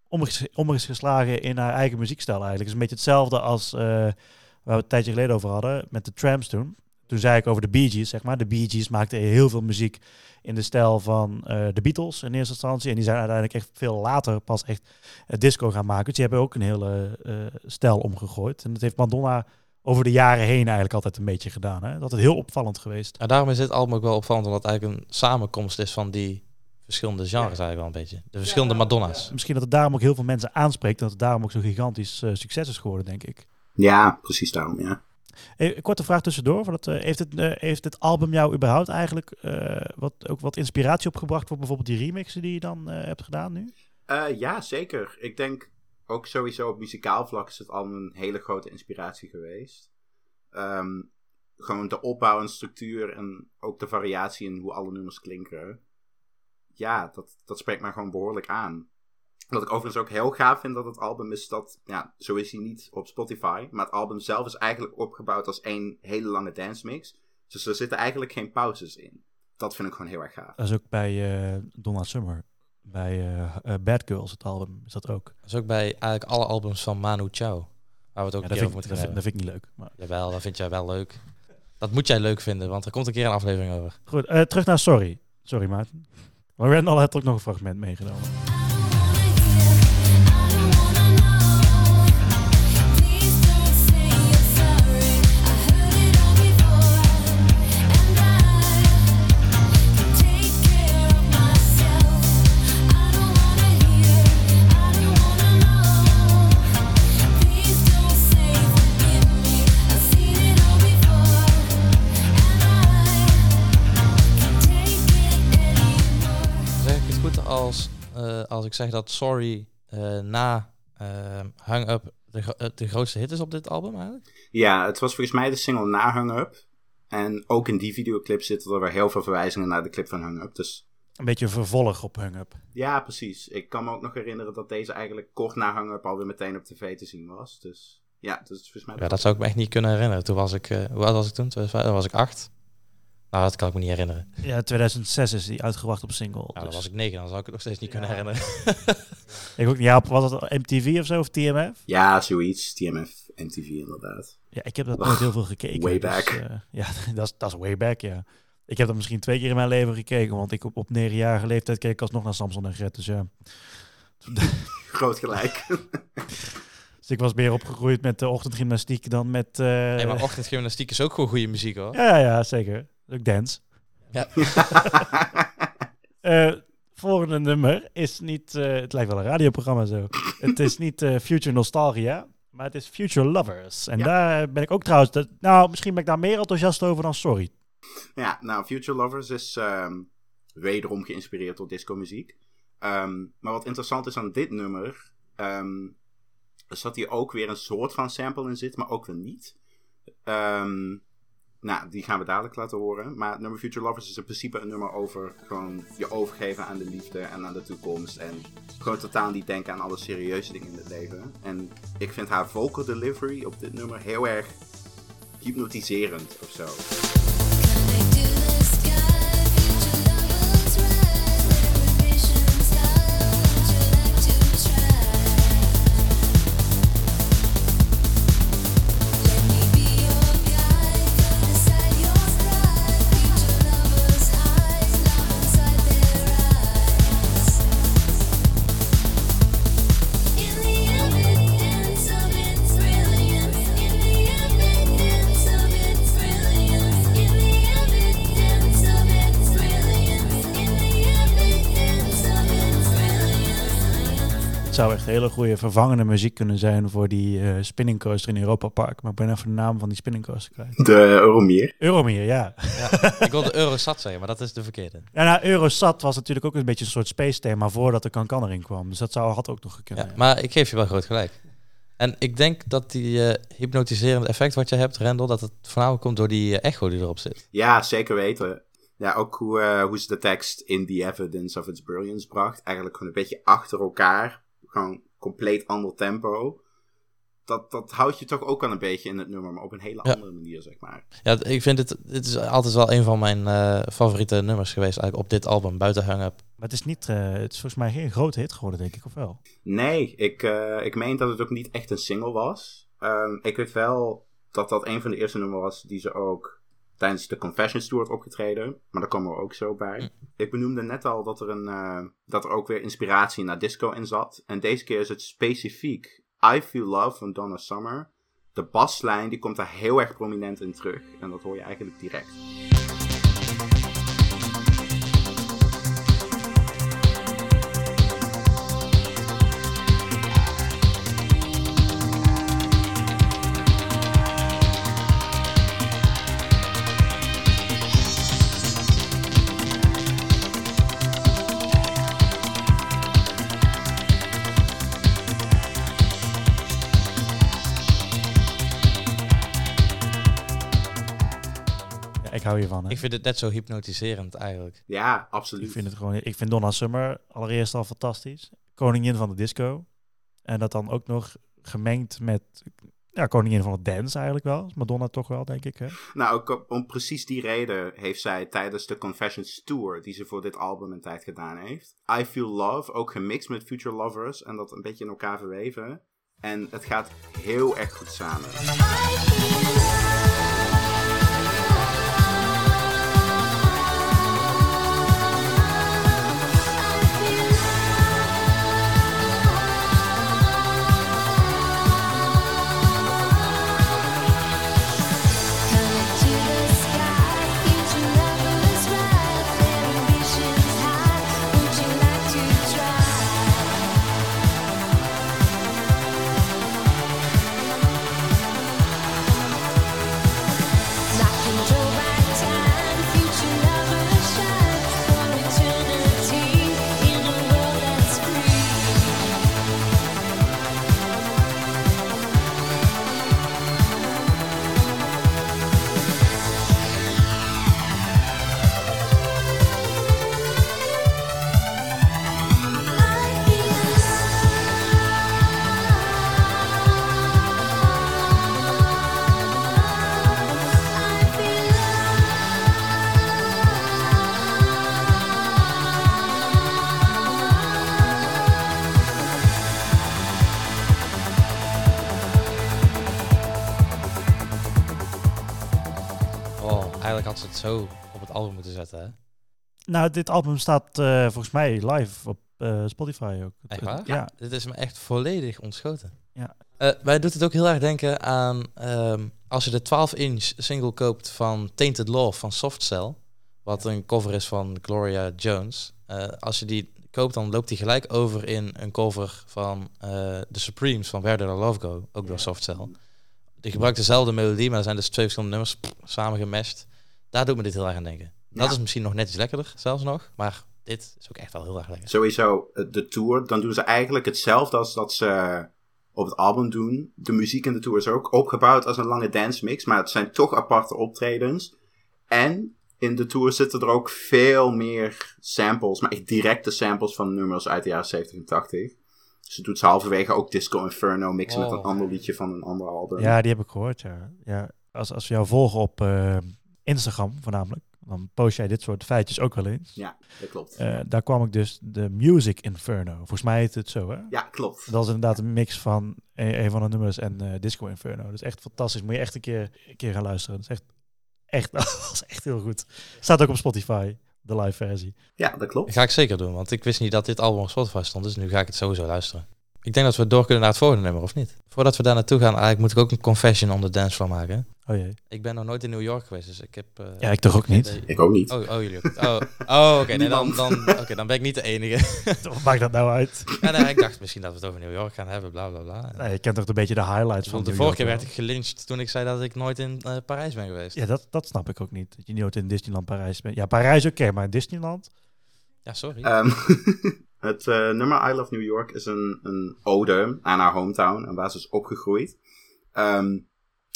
om, is, geslagen in haar eigen muziekstijl eigenlijk. Het is een beetje hetzelfde als eh, waar we het een tijdje geleden over hadden met de Tramps toen. Toen zei ik over de Bee Gees, zeg maar. De Bee Gees maakten heel veel muziek in de stijl van eh, de Beatles in eerste instantie. En die zijn uiteindelijk echt veel later pas echt eh, disco gaan maken. Dus die hebben ook een hele stijl omgegooid. En dat heeft Madonna over de jaren heen eigenlijk altijd een beetje gedaan. Hè? Dat is heel opvallend geweest. En daarom is dit album ook wel opvallend, omdat het eigenlijk een samenkomst is van die verschillende genres eigenlijk wel een beetje. De verschillende Madonna's. Misschien dat het daarom ook heel veel mensen aanspreekt. Dat het daarom ook zo'n gigantisch eh, succes is geworden, denk ik. Ja, precies daarom, ja. Eh, korte vraag tussendoor. Voordat, eh, heeft, het, heeft het album jou überhaupt eigenlijk eh, wat, ook wat inspiratie opgebracht voor bijvoorbeeld die remixen die je dan eh, hebt gedaan nu? Eh, ja, zeker. Ik denk ook sowieso op muzikaal vlak is het album een hele grote inspiratie geweest. Ehm, gewoon de opbouw en structuur en ook de variatie in hoe alle nummers klinken. Ja, dat, dat spreekt mij gewoon behoorlijk aan. Wat ik overigens ook heel gaaf vind dat het album is dat, ja, zo is hij niet op Spotify, maar het album zelf is eigenlijk opgebouwd als één hele lange dance mix. Dus er zitten eigenlijk geen pauzes in. Dat vind ik gewoon heel erg gaaf. Dat is ook bij eh Donna Summer. Bij eh, eh, Bad Girls, het album, is dat ook. Dat is ook bij eigenlijk alle albums van Manu Chao. Waar we het ook Ja, een dat, keer vind, over ik- moeten dat, gaan vind, dat hebben. vind ik niet leuk. Maar. Jawel, dat vind jij wel leuk. Dat moet jij leuk vinden, want er komt een keer een aflevering over. Goed, eh, terug naar Sorry. Sorry, Maarten. Maar Randall had ook nog een fragment meegenomen. Als, eh, als ik zeg dat Sorry eh, na eh, Hang Up de, gro- eh, de grootste hit is op dit album eigenlijk? Ja, het was volgens mij de single na Hung Up. En ook in die videoclip zitten er weer heel veel verwijzingen naar de clip van Hung Up. Dus Een beetje vervolg op Hung Up. ja, precies. Ik kan me ook nog herinneren dat deze eigenlijk kort na Hung Up alweer meteen op tv te zien was. Dus ja, dus volgens mij... Ja, dat zou ik me echt niet kunnen herinneren. Toen was ik, eh, hoe oud was ik toen? 2005? Dan was ik acht. Nou, dat kan ik me niet herinneren. Ja, 2006 is die uitgebracht op single. Nou, dan dus- was ik negen, dan zou ik het nog steeds niet kunnen herinneren. Ik ook, niet. ja, was het MTV of zo, of TMF? Ja, zoiets. TMF, MTV inderdaad. Ja, ik heb dat nooit heel veel gekeken. Way dus, back. eh, ja, dat is, dat is way back, ja. Ik heb dat misschien twee keer in mijn leven gekeken, want ik op, op negenjarige leeftijd keek ik alsnog naar Samson en Gret. Dus ja. Groot gelijk. Dus ik was meer opgegroeid met de ochtendgymnastiek dan met... eh, Nee, maar ochtendgymnastiek is ook gewoon goede muziek hoor. ja, ja, ja, zeker. Ook dance. Ja. Eh, volgende nummer is niet... eh, het lijkt wel een radioprogramma zo. het is niet eh, Future Nostalgia, maar het is Future Lovers. En Ja. daar ben ik ook trouwens... dat- nou, misschien ben ik daar meer enthousiast over dan Sorry. Ja, nou, Future Lovers is ehm, wederom geïnspireerd door disco-muziek. Ehm, maar wat interessant is aan dit nummer, ehm, is dat hier ook weer een soort van sample in zit, maar ook weer niet. Ehm, nou, die gaan we dadelijk laten horen. Maar het nummer Future Lovers is in principe een nummer over gewoon je overgeven aan de liefde en aan de toekomst. En gewoon totaal niet denken aan alle serieuze dingen in het leven. En ik vind haar vocal delivery op dit nummer heel erg hypnotiserend of zo. Hele goede vervangende muziek kunnen zijn voor die eh spinning coaster in Europa Park. Maar ik ben even de naam van die spinning coaster kwijt. De Euromier. Euromir, ja. Ja, ik wilde Eurosat zeggen, maar dat is de verkeerde. Ja, nou, Eurosat was natuurlijk ook een beetje een soort space thema voordat de Cancan erin kwam. Dus dat zou, had ook nog gekund. Ja, maar ik geef je wel groot gelijk. En ik denk dat die eh, hypnotiserende effect wat je hebt, Rendel, dat het voornamelijk komt door die eh, echo die erop zit. Ja, zeker weten. Ja, ook hoe, eh, hoe ze de tekst in The Evidence of Its Brilliance bracht. Eigenlijk gewoon een beetje achter elkaar. Gewoon compleet ander tempo. Dat, dat houdt je toch ook al een beetje in het nummer, maar op een hele Ja. andere manier, zeg maar. Ja, ik vind het, dit is altijd wel een van mijn eh, favoriete nummers geweest eigenlijk op dit album, buiten Hang Up. Maar het is niet, eh, het is volgens mij geen grote hit geworden, denk ik, of wel? Nee, ik, eh, ik meen dat het ook niet echt een single was. Ehm, ik weet wel dat dat een van de eerste nummers was die ze ook tijdens de Confessions Tour had opgetreden. Maar daar komen we ook zo bij. Ik benoemde net al dat er, een, eh, dat er ook weer inspiratie naar disco in zat. En deze keer is het specifiek I Feel Love van Donna Summer. De baslijn die komt daar heel erg prominent in terug. En dat hoor je eigenlijk direct. Ja, ik. Hè. Vind het net zo hypnotiserend eigenlijk. Ja, absoluut. Ik vind het gewoon, ik vind Donna Summer allereerst al fantastisch. Koningin van de disco. En dat dan ook nog gemengd met, ja, koningin van het dance eigenlijk wel. Madonna toch wel, denk ik. Hè? Nou, ook om precies die reden heeft zij tijdens de Confessions Tour, die ze voor dit album een tijd gedaan heeft, I Feel Love ook gemixt met Future Lovers en dat een beetje in elkaar verweven. En het gaat heel erg goed samen. Zo op het album moeten zetten, hè? Nou, dit album staat eh, volgens mij live op eh, Spotify ook. Echt waar? Ja. Dit is me echt volledig ontschoten. Ja. Eh, wij doet het ook heel erg denken aan ehm, als je de 12-inch single koopt van Tainted Love van Soft Cell, wat een cover is van Gloria Jones. Als je die koopt, dan loopt die gelijk over in een cover van The Supremes van Where Did Love Go, ook door Soft Cell. Die gebruikt dezelfde melodie, maar er zijn dus twee verschillende nummers pff, samen gemeshed. Daar doet me dit heel erg aan denken. Dat is misschien nog net iets lekkerder, zelfs nog, maar dit is ook echt wel heel erg lekker. Sowieso, eh, de tour, dan doen ze eigenlijk hetzelfde als dat ze op het album doen. De muziek in de tour is ook opgebouwd als een lange dance mix, maar het zijn toch aparte optredens. En in de tour zitten er ook veel meer samples, maar echt directe samples van nummers uit de jaren 70 en 80. Ze doet ze halverwege ook Disco Inferno mixen met Oh. een ander liedje van een ander album. Ja, die heb ik gehoord, ja. ja als, als we jou volgen op eh, Instagram voornamelijk, dan post jij dit soort feitjes ook wel eens. Ja, dat klopt. Eh, daar kwam ik dus de Music Inferno. Volgens mij heet het zo, hè? ja, klopt. Dat is inderdaad een mix van een, een van de nummers en eh, Disco Inferno. Dat is echt fantastisch. Moet je echt een keer, een keer gaan luisteren. Dat is echt, echt, dat is echt heel goed. Staat ook op Spotify, de live versie. Ja, dat klopt. Dat ga ik zeker doen, want ik wist niet dat dit album op Spotify stond, dus nu ga ik het sowieso luisteren. Ik denk dat we door kunnen naar het volgende nummer, of niet? Voordat we daar naartoe gaan, eigenlijk moet ik ook een confession on the dance floor maken. Oh jee. Ik ben nog nooit in New York geweest, dus ik heb... eh, Ja, ik toch ook niet. Ik ook niet. Oh, oh, jullie ook niet. Oh, oh oké, nee, dan, dan, oké, dan ben ik niet de enige. Wat maakt dat nou uit? ja, nee, ik dacht misschien dat we het over New York gaan hebben, bla bla bla. Nee, je kent toch een beetje de highlights van de vorige keer werd ik gelyncht toen ik zei dat ik nooit in eh, Parijs ben geweest. Ja, dat, dat snap ik ook niet. Dat je nooit in Disneyland Parijs bent. Ja, Parijs oké, maar in Disneyland? Ja, sorry. Ehm, het eh, nummer I Love New York is een, een ode aan haar hometown en waar ze is opgegroeid. Ehm,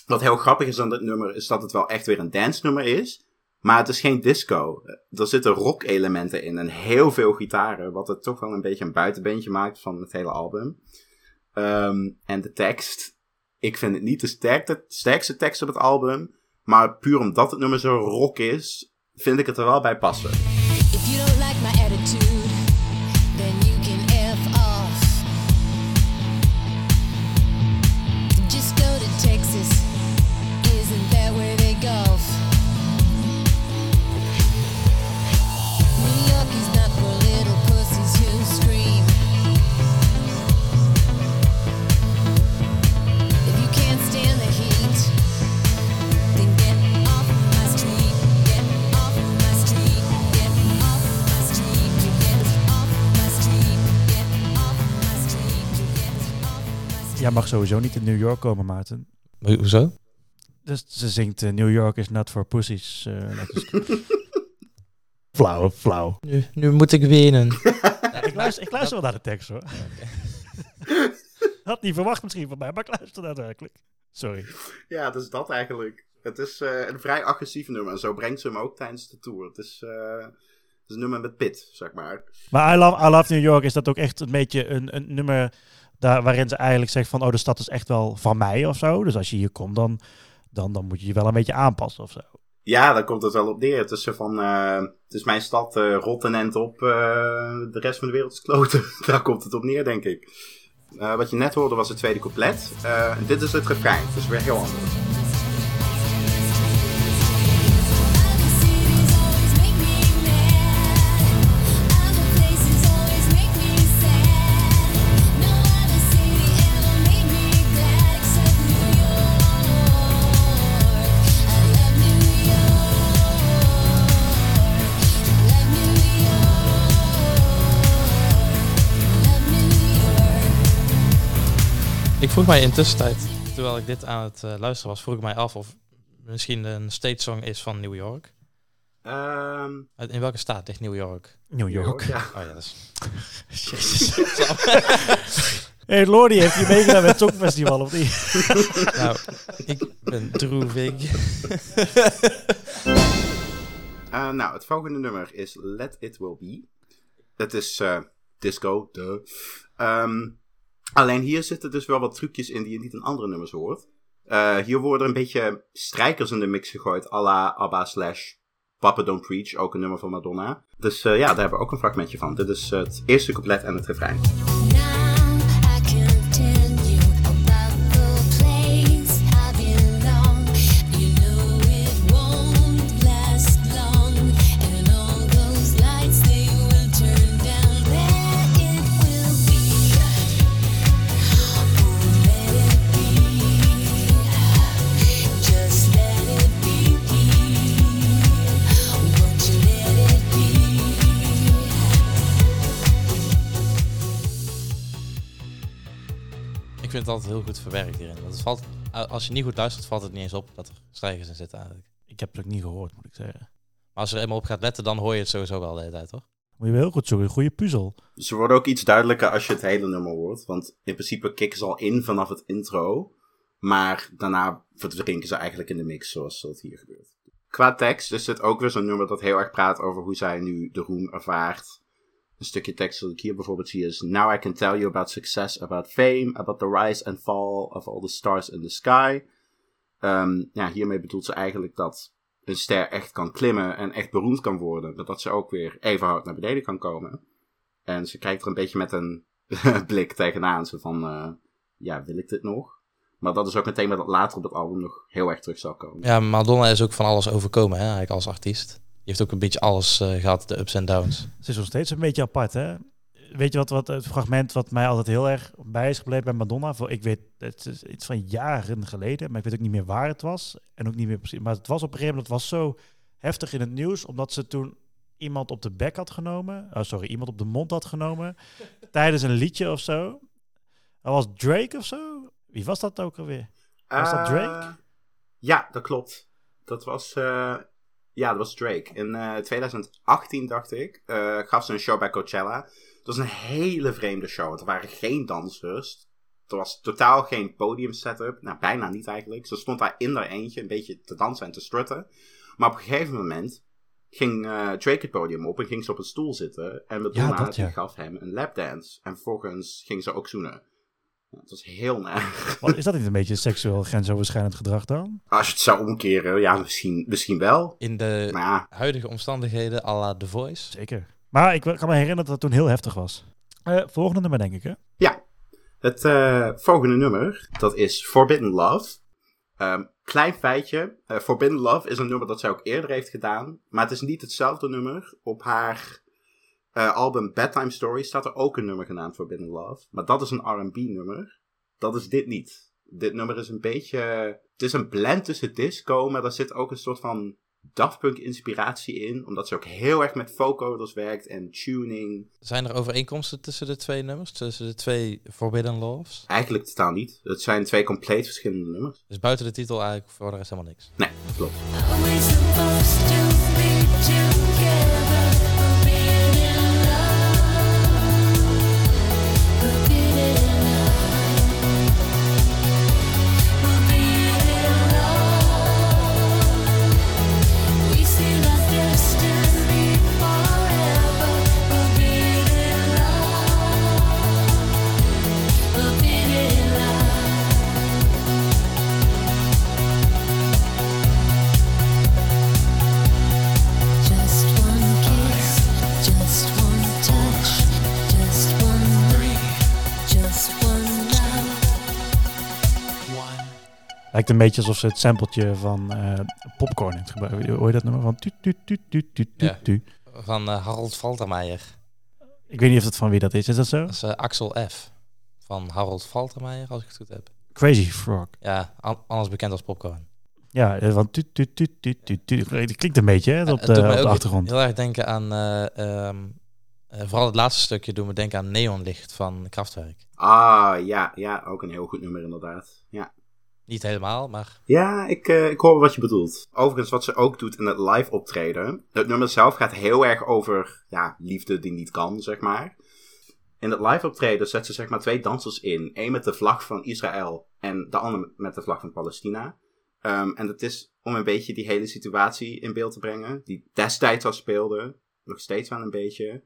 wat heel grappig is aan dit nummer is dat het wel echt weer een dance nummer is. Maar het is geen disco. Er zitten rock elementen in en heel veel gitaren. Wat het toch wel een beetje een buitenbeentje maakt van het hele album. Ehm, en de tekst. Ik vind het niet de sterkste tekst op het album. Maar puur omdat het nummer zo rock is, vind ik het er wel bij passen. Sowieso niet in New York komen, Maarten. Ho- Hoezo? Dus ze zingt eh, New York is not for pussies. eh, flauw, flauw. Nu, nu moet ik winnen. Ik luister, ik luister wel naar de tekst hoor. Had niet verwacht misschien van mij, maar ik luister daadwerkelijk. Sorry. Ja, dus dat eigenlijk. Het is eh, een vrij agressief nummer. En zo brengt ze hem ook tijdens de tour. Het is, eh, het is een nummer met pit, zeg maar. Maar I Love, I Love New York is dat ook echt een beetje een, een nummer daar, waarin ze eigenlijk zegt van... oh, de stad is echt wel van mij of zo. Dus als je hier komt, dan, dan, dan moet je je wel een beetje aanpassen of zo. Ja, daar komt het wel op neer. Het is van, eh, het is mijn stad, rot en op, eh, de rest van de wereld is kloten. daar komt het op neer, denk ik. Wat je net hoorde was het tweede couplet. Dit is het refrein, dus weer heel anders. Vroeg mij intussen tijd, terwijl ik dit aan het eh, luisteren was, vroeg ik mij af of misschien een state song is van New York. Ehm, In welke staat ligt New York? New York. Ja. Oh ja, dat is... Jezus. hey, Lordy, heeft je meegedaan met het Songfestival of niet? nou, ik ben droevig. Eh, nou, het volgende nummer is Let It Will Be. Het is eh, disco, duh. Ehm, alleen hier zitten dus wel wat trucjes in die je niet in andere nummers hoort. Eh, hier worden een beetje strijkers in de mix gegooid, à la ABBA slash Papa Don't Preach, ook een nummer van Madonna. Dus eh, ja, daar hebben we ook een fragmentje van. Dit is het eerste couplet en het refrein. Vind het altijd heel goed verwerkt hierin. Want het valt, als je niet goed luistert, valt het niet eens op dat er stijgers in zitten eigenlijk. Ik heb het ook niet gehoord, moet ik zeggen. Maar als je er eenmaal op gaat letten, dan hoor je het sowieso wel de hele tijd, toch? Moet je wel heel goed zoeken. Een goede puzzel. Ze worden ook iets duidelijker als je het hele nummer hoort. Want in principe kicken ze al in vanaf het intro. Maar daarna verdrinken ze eigenlijk in de mix, zoals dat hier gebeurt. Qua tekst is dit ook weer zo'n nummer dat heel erg praat over hoe zij nu de roem ervaart. Een stukje tekst dat ik hier bijvoorbeeld zie is... Now I can tell you about success, about fame, about the rise and fall of all the stars in the sky. Ehm, ja, hiermee bedoelt ze eigenlijk dat een ster echt kan klimmen en echt beroemd kan worden. Maar dat ze ook weer even hard naar beneden kan komen. En ze kijkt er een beetje met een blik tegenaan. Zo van, eh, ja, wil ik dit nog? Maar dat is ook een thema dat later op het album nog heel erg terug zal komen. Ja, Madonna is ook van alles overkomen, hè, eigenlijk als artiest. Die heeft ook een beetje alles eh, gehad, de ups en downs. Ze is nog steeds een beetje apart, hè? Weet je wat, wat het fragment wat mij altijd heel erg bij is gebleven bij Madonna? Voor, ik weet, het is iets van jaren geleden, maar ik weet ook niet meer waar het was. En ook niet meer precies. Maar het was op een gegeven moment, het was zo heftig in het nieuws, omdat ze toen iemand op de bek had genomen. Oh, sorry, iemand op de mond had genomen. tijdens een liedje of zo. Dat was Drake of zo? Wie was dat ook alweer? Was dat Eh, Drake? Ja, dat klopt. Dat was, eh, ja, dat was Drake. In eh, 2018, dacht ik, eh, gaf ze een show bij Coachella. Het was een hele vreemde show. want Er waren geen dansers. Er was totaal geen podium setup. Nou, bijna niet eigenlijk. Ze stond daar in haar eentje een beetje te dansen en te strutten. Maar op een gegeven moment ging eh, Drake het podium op en ging ze op een stoel zitten. En Madonna dat, ja. gaf hem een lapdance. En vervolgens ging ze ook zoenen. Het was heel naar. Wat, is dat niet een beetje seksueel grensoverschrijdend gedrag dan? Als je het zou omkeren, ja, misschien, misschien wel. In de ja, huidige omstandigheden, à la The Voice. Zeker. Maar ik kan me herinneren dat het toen heel heftig was. Eh, volgende nummer, denk ik, hè? Ja, het eh, volgende nummer, dat is Forbidden Love. Ehm, klein feitje, eh, Forbidden Love is een nummer dat zij ook eerder heeft gedaan. Maar het is niet hetzelfde nummer. Op haar eh, album Bedtime Story staat er ook een nummer genaamd Forbidden Love. Maar dat is een R&B nummer. Dat is dit niet. Dit nummer is een beetje... Het is een blend tussen disco, maar daar zit ook een soort van Daft Punk inspiratie in. Omdat ze ook heel erg met vocoders werkt en tuning. Zijn er overeenkomsten tussen de twee nummers? Tussen de twee Forbidden Loves? Eigenlijk totaal niet. Het zijn twee compleet verschillende nummers. Dus buiten de titel eigenlijk voor de rest helemaal niks. Nee, klopt. Lijkt een beetje alsof ze het sampletje van eh, Popcorn heeft gebruikt. Hoor je dat nummer van tu tu tu tu tu tu Ja. tu? Van eh, Harold Faltermeijer. Ik weet niet of dat van wie dat is. Is dat zo? Dat is eh, Axel F. Van Harold Faltermeijer, als ik het goed heb. Crazy Frog. Ja, an- anders bekend als Popcorn. Ja, van tu tu tu tu tu tu. Het klinkt een beetje hè, op Het de, op de achtergrond. Heel erg denken aan... eh, ehm, eh, vooral het laatste stukje doen me denken aan Neonlicht van Kraftwerk. Ah, ja, ja, ook een heel goed nummer inderdaad. Ja, Niet helemaal, maar ja ik, eh, ik hoor wat je bedoelt. Overigens, wat ze ook doet in het live optreden. Het nummer zelf gaat heel erg over ja, liefde die niet kan, zeg maar. In het live optreden zet ze zeg maar twee dansers in. Eén met de vlag van Israël en de ander met de vlag van Palestina. Ehm, en dat is om een beetje die hele situatie in beeld te brengen. Die destijds al speelde. Nog steeds wel een beetje.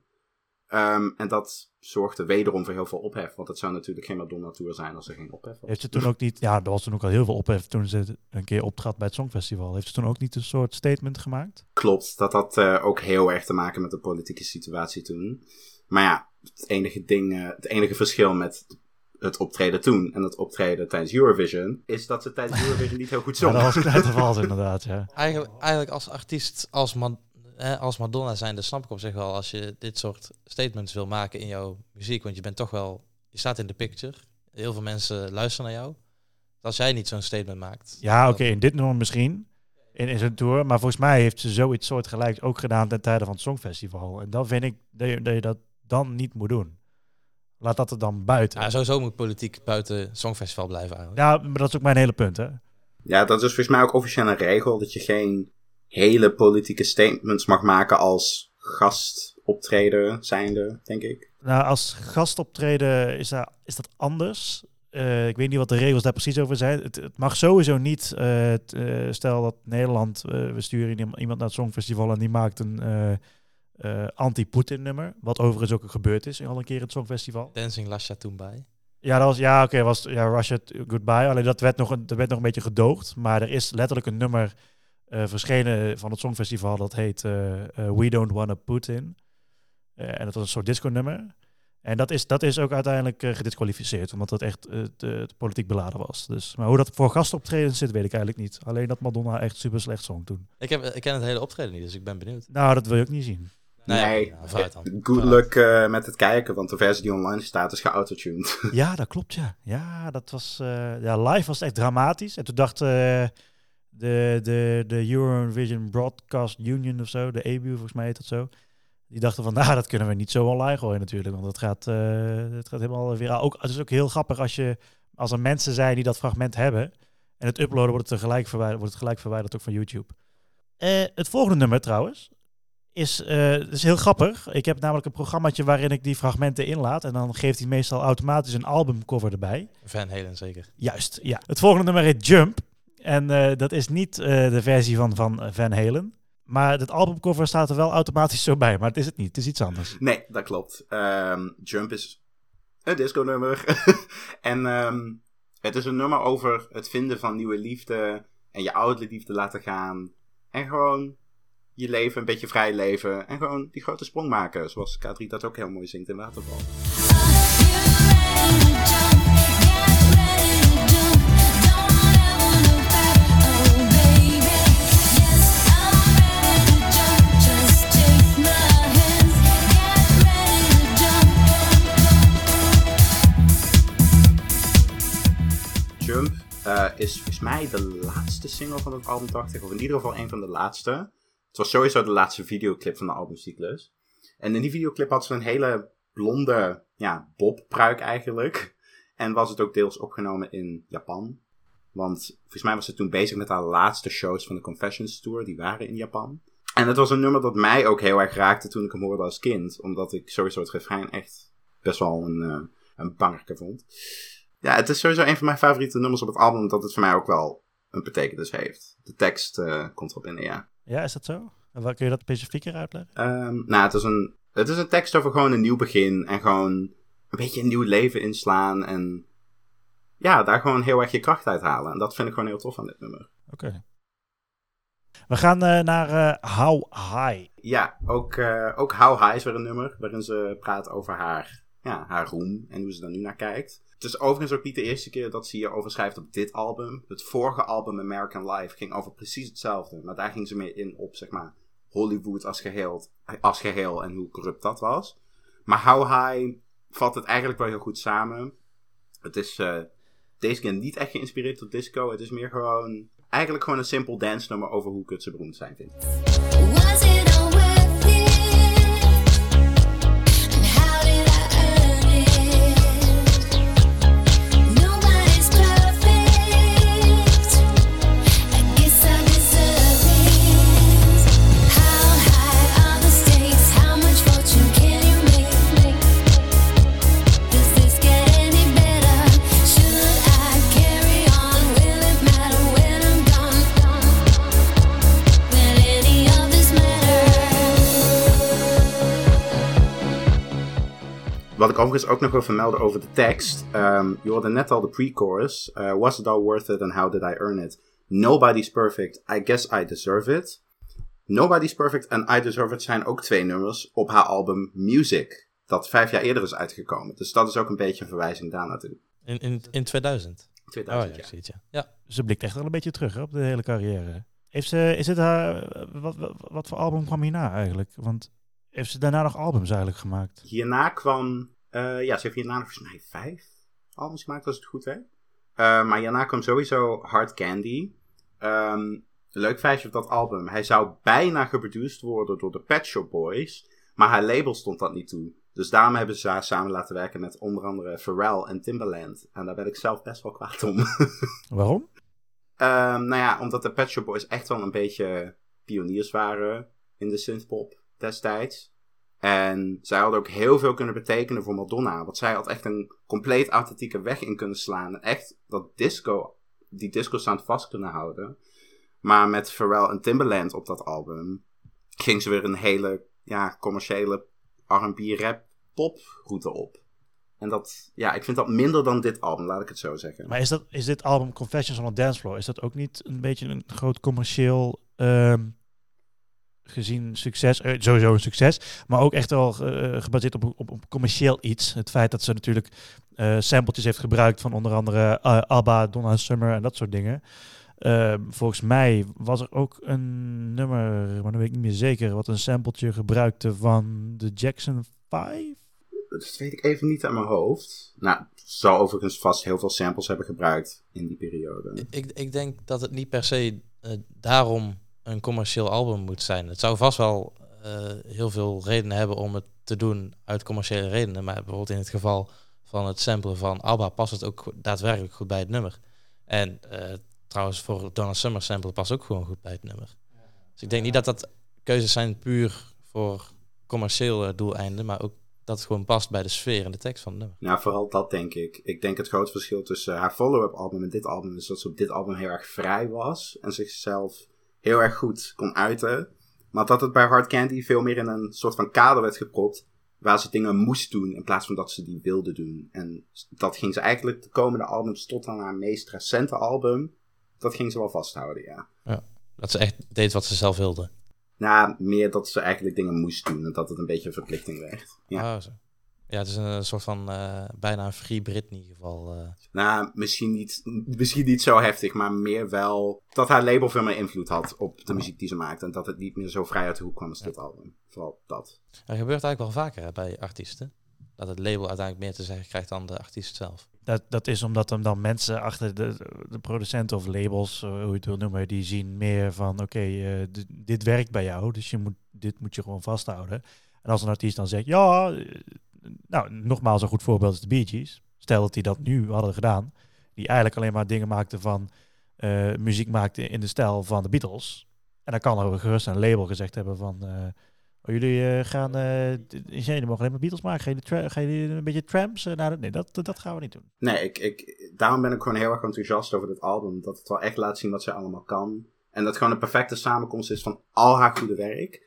Ehm, en dat zorgde wederom voor heel veel ophef. Want het zou natuurlijk geen Madonna Tour zijn als er geen ophef was. Heeft ze toen ook niet... Ja, er was toen ook al heel veel ophef toen ze een keer optrad bij het Songfestival. Heeft ze toen ook niet een soort statement gemaakt? Klopt, dat had eh, ook heel erg te maken met de politieke situatie toen. Maar ja, het enige, ding, eh, het enige verschil met het optreden toen en het optreden tijdens Eurovision... is dat ze tijdens Eurovision niet heel goed Ja, zongen. dat was knettervals inderdaad, ja. eigenlijk, eigenlijk als artiest, als, Ma- hè, als Madonna zijn, snap ik op zich wel als je dit soort statements wil maken in jouw muziek. Want je bent toch wel, je staat in de picture. Heel veel mensen luisteren naar jou. Als jij niet zo'n statement maakt. Ja, oké, dan- in dit nummer misschien. In, in zijn tour. Maar volgens mij heeft ze zoiets soortgelijks ook gedaan ten tijde van het Songfestival. En dan vind ik dat je dat, je dat dan niet moet doen. Laat dat er dan buiten. Ja, Ja, sowieso moet politiek buiten het Songfestival blijven eigenlijk. maar dat is ook mijn hele punt, hè. Ja, dat is volgens mij ook officieel een regel dat je geen hele politieke statements mag maken als gastoptreden zijnde, denk ik. Nou, als gastoptreden is, daar, is dat anders. Eh, ik weet niet wat de regels daar precies over zijn. Het, het mag sowieso niet. eh, t- eh, stel dat Nederland, we sturen iem- iemand naar het Songfestival en die maakt een eh, eh, anti-Poetin nummer. Wat overigens ook gebeurd is al een keer in het Songfestival. Dancing Lasha toen bij. Ja, dat was, ja oké, was ja, Russia Goodbye. Alleen dat werd, nog een, dat werd nog een beetje gedoogd. Maar er is letterlijk een nummer eh, verschenen van het Songfestival. Dat heet eh, eh, We Don't Wanna Putin. Eh, en dat was een soort disco-nummer. En dat is, dat is ook uiteindelijk gedisqualificeerd. Omdat dat echt te, te politiek beladen was. Dus, maar hoe dat voor gastoptredens zit, weet ik eigenlijk niet. Alleen dat Madonna echt super slecht zong toen. Ik, heb, ik ken het hele optreden niet, dus ik ben benieuwd. Nou, dat wil je ook niet zien. Nee, ja, vooruit dan. Good Vooruit. luck met het kijken, want de versie die online staat is geautotuned. Ja, dat klopt, ja. Ja, dat was... eh, ja, live was het echt dramatisch. En toen dacht eh, de, de, de Eurovision Broadcast Union of zo, de EBU volgens mij heet dat zo. Die dachten van, nou, dat kunnen we niet zo online gooien natuurlijk. Want het gaat, eh het gaat helemaal weer... Ook, het is ook heel grappig als, je, als er mensen zijn die dat fragment hebben... en het uploaden wordt het tegelijk verwijderd, wordt het gelijk verwijderd ook van YouTube. Eh, het volgende nummer trouwens is, eh, is heel grappig. Ik heb namelijk een programmaatje waarin ik die fragmenten inlaat. En dan geeft hij meestal automatisch een albumcover erbij. Van Halen zeker. Juist, ja. Het volgende nummer heet Jump. En eh, dat is niet eh, de versie van, van eh, Van Halen. Maar het albumcover staat er wel automatisch zo bij. Maar het is het niet. Het is iets anders. nee, dat klopt. Ehm, Jump is een disco-nummer. en ehm, het is een nummer over het vinden van nieuwe liefde. En je oude liefde laten gaan. En gewoon je leven een beetje vrij leven. En gewoon die grote sprong maken. Zoals K3 dat ook heel mooi zingt in Waterval. Eh, is volgens mij de laatste single van het album, dacht ik. Of in ieder geval een van de laatste. Het was sowieso de laatste videoclip van de albumcyclus. En in die videoclip had ze een hele blonde ja, bobpruik eigenlijk. En was het ook deels opgenomen in Japan. Want volgens mij was ze toen bezig met haar laatste shows van de Confessions Tour. Die waren in Japan. En het was een nummer dat mij ook heel erg raakte toen ik hem hoorde als kind. Omdat ik sowieso het refrein echt best wel een, eh een bangerke vond. Ja, het is sowieso een van mijn favoriete nummers op het album. Omdat het voor mij ook wel een betekenis heeft. De tekst eh, komt erop in, ja. Ja, is dat zo? En waar kun je dat specifieker uitleggen? Ehm, nou, het is, een, het is een tekst over gewoon een nieuw begin. En gewoon een beetje een nieuw leven inslaan. En ja, daar gewoon heel erg je kracht uit halen. En dat vind ik gewoon heel tof aan dit nummer. Oké. We gaan eh, naar eh, How High. Ja, ook, eh, ook How High is weer een nummer. Waarin ze praat over haar, ja, haar roem. En hoe ze er nu naar kijkt. Het is overigens ook niet de eerste keer dat ze hierover schrijft op dit album. Het vorige album, American Life, ging over precies hetzelfde. Maar daar ging ze meer in op, zeg maar, Hollywood als geheel, als geheel en hoe corrupt dat was. Maar How High vat het eigenlijk wel heel goed samen. Het is eh, deze keer niet echt geïnspireerd door disco. Het is meer gewoon, eigenlijk gewoon een simpel dance nummer over hoe kut ze beroemd zijn, vind ik. Ik overigens ook nog wil vermelden over de tekst. Ehm je hoorde net al de pre-chorus. Eh, was it all worth it and how did I earn it? Nobody's perfect, I guess I deserve it. Nobody's perfect and I deserve it zijn ook twee nummers op haar album Music. Dat vijf jaar eerder is uitgekomen. Dus dat is ook een beetje een verwijzing daar naartoe. In, in, in 2000. Oh 2000, ja, ja. ja. ja. Ze blikt echt wel een beetje terug hè, op de hele carrière. Heeft ze, is het haar, wat, wat, wat voor album kwam hierna eigenlijk? Want heeft ze daarna nog albums eigenlijk gemaakt? Hierna kwam... eh, ja, ze heeft hierna volgens mij vijf albums gemaakt, als het goed weet. Eh, maar hierna kwam sowieso Hard Candy. Ehm, leuk feitje op dat album. Hij zou bijna geproduced worden door de Pet Shop Boys. Maar haar label stond dat niet toe. Dus daarom hebben ze haar samen laten werken met onder andere Pharrell en Timbaland. En daar ben ik zelf best wel kwaad om. Waarom? Ehm, nou ja, omdat de Pet Shop Boys echt wel een beetje pioniers waren in de synthpop destijds. En zij hadden ook heel veel kunnen betekenen voor Madonna. Want zij had echt een compleet authentieke weg in kunnen slaan. En echt dat disco, die disco sound vast kunnen houden. Maar met Pharrell en Timbaland op dat album ging ze weer een hele ja, commerciële R&B rap pop route op. En dat, ja, ik vind dat minder dan dit album, laat ik het zo zeggen. Maar is, dat, is dit album Confessions on a Dance Floor, is dat ook niet een beetje een groot commercieel ehm, gezien succes? Eh, sowieso een succes, maar ook echt wel eh, gebaseerd op, op, op commercieel iets. Het feit dat ze natuurlijk eh sampletjes heeft gebruikt van onder andere eh, ABBA, Donna Summer en dat soort dingen. Ehm, volgens mij was er ook een nummer, maar dan weet ik niet meer zeker, wat een sampletje gebruikte van de Jackson 5. Dat weet ik even niet aan mijn hoofd. Nou, zou overigens vast heel veel samples hebben gebruikt in die periode. Ik, ik denk dat het niet per se eh, daarom een commercieel album moet zijn. Het zou vast wel eh, heel veel redenen hebben om het te doen uit commerciële redenen. Maar bijvoorbeeld in het geval van het samplen van ABBA past het ook daadwerkelijk goed bij het nummer. En eh, trouwens voor Donna Summer sample past ook gewoon goed bij het nummer. Dus ik denk niet dat dat keuzes zijn puur voor commerciële doeleinden, maar ook dat het gewoon past bij de sfeer en de tekst van het nummer. Nou, vooral dat denk ik. Ik denk het grote verschil tussen haar follow-up album en dit album is dat ze op dit album heel erg vrij was en zichzelf heel erg goed kon uiten. Maar dat het bij Hard Candy veel meer in een soort van kader werd gepropt waar ze dingen moest doen in plaats van dat ze die wilde doen. En dat ging ze eigenlijk de komende albums tot aan haar meest recente album, dat ging ze wel vasthouden, ja. Dat ze echt deed wat ze zelf wilde. Nou, meer dat ze eigenlijk dingen moest doen en dat het een beetje een verplichting werd. Ja. Oh, zo. Ja, het is een soort van eh, bijna een Free Britney geval. eh. Nou, misschien niet, misschien niet zo heftig, maar meer wel dat haar label veel meer invloed had op de muziek die ze maakte. En dat het niet meer zo vrij uit de hoek kwam als dit album. Vooral dat. Dat gebeurt eigenlijk wel vaker hè, bij artiesten. Dat het label uiteindelijk meer te zeggen krijgt dan de artiest zelf. Dat, dat is omdat hem dan mensen achter de, de producenten of labels, eh, hoe je het wil noemen, die zien meer van oké, eh, dit werkt bij jou, dus je moet, dit moet je gewoon vasthouden. En als een artiest dan zegt, ja, nou, nogmaals een goed voorbeeld is de Bee Gees. Stel dat die dat nu hadden gedaan, die eigenlijk alleen maar dingen maakten van, eh, muziek maakten in de stijl van de Beatles. En dan kan er gerust een label gezegd hebben van, eh, oh, jullie eh, gaan, d- jullie mogen alleen maar Beatles maken, gaan jullie, een beetje tramps? Nee, dat, dat gaan we niet doen. Nee, ik, ik, daarom ben ik gewoon heel erg enthousiast over dit album. Dat het wel echt laat zien wat zij allemaal kan. En dat gewoon een perfecte samenkomst is van al haar goede werk.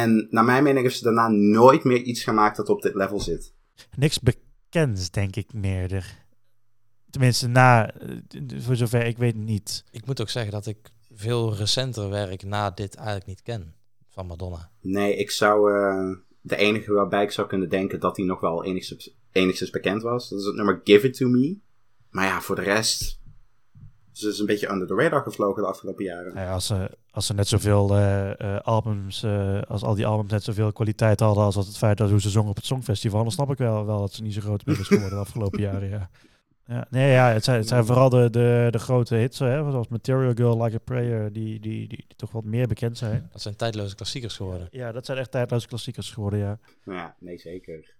En naar mijn mening heeft ze daarna nooit meer iets gemaakt dat op dit level zit. niks bekends, denk ik, meer. Er. Tenminste, na, eh, voor zover ik weet niet. Ik moet ook zeggen dat ik veel recenter werk na dit eigenlijk niet ken van Madonna. Nee, ik zou. eh, de enige waarbij ik zou kunnen denken dat hij nog wel enigszins, enigszins bekend was. Dat is het nummer Give It To Me. Maar ja, voor de rest. Ze is een beetje under the radar gevlogen de afgelopen jaren. Nou ja, als, ze, als ze net zoveel eh, eh, albums, eh, als al die albums net zoveel kwaliteit hadden als dat het feit dat hoe ze zongen op het Songfestival, dan snap ik wel, wel dat ze niet zo groot meer is geworden de afgelopen jaren. Ja. Ja, nee, ja, het zijn, het zijn vooral de, de, de grote hits, hè, zoals Material Girl, Like a Prayer, die, die, die, die toch wat meer bekend zijn. Dat zijn tijdloze klassiekers geworden. Ja, dat zijn echt tijdloze klassiekers geworden, ja. Nou ja, nee, zeker.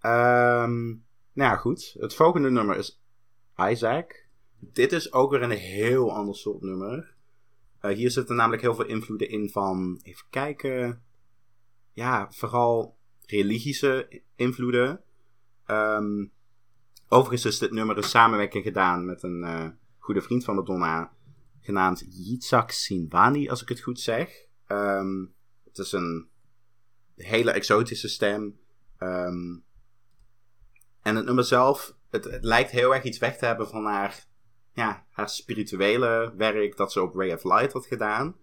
Ehm, nou ja, goed. Het volgende nummer is Isaac. Dit is ook weer een heel ander soort nummer. Eh, hier zitten namelijk heel veel invloeden in van, even kijken, ja, vooral religische invloeden. Ehm, overigens is dit nummer een samenwerking gedaan met een eh, goede vriend van Madonna, genaamd Yitzhak Sinwani, als ik het goed zeg. Ehm, het is een hele exotische stem. Ehm, en het nummer zelf, het, het lijkt heel erg iets weg te hebben van haar, ja, haar spirituele werk dat ze op Ray of Light had gedaan.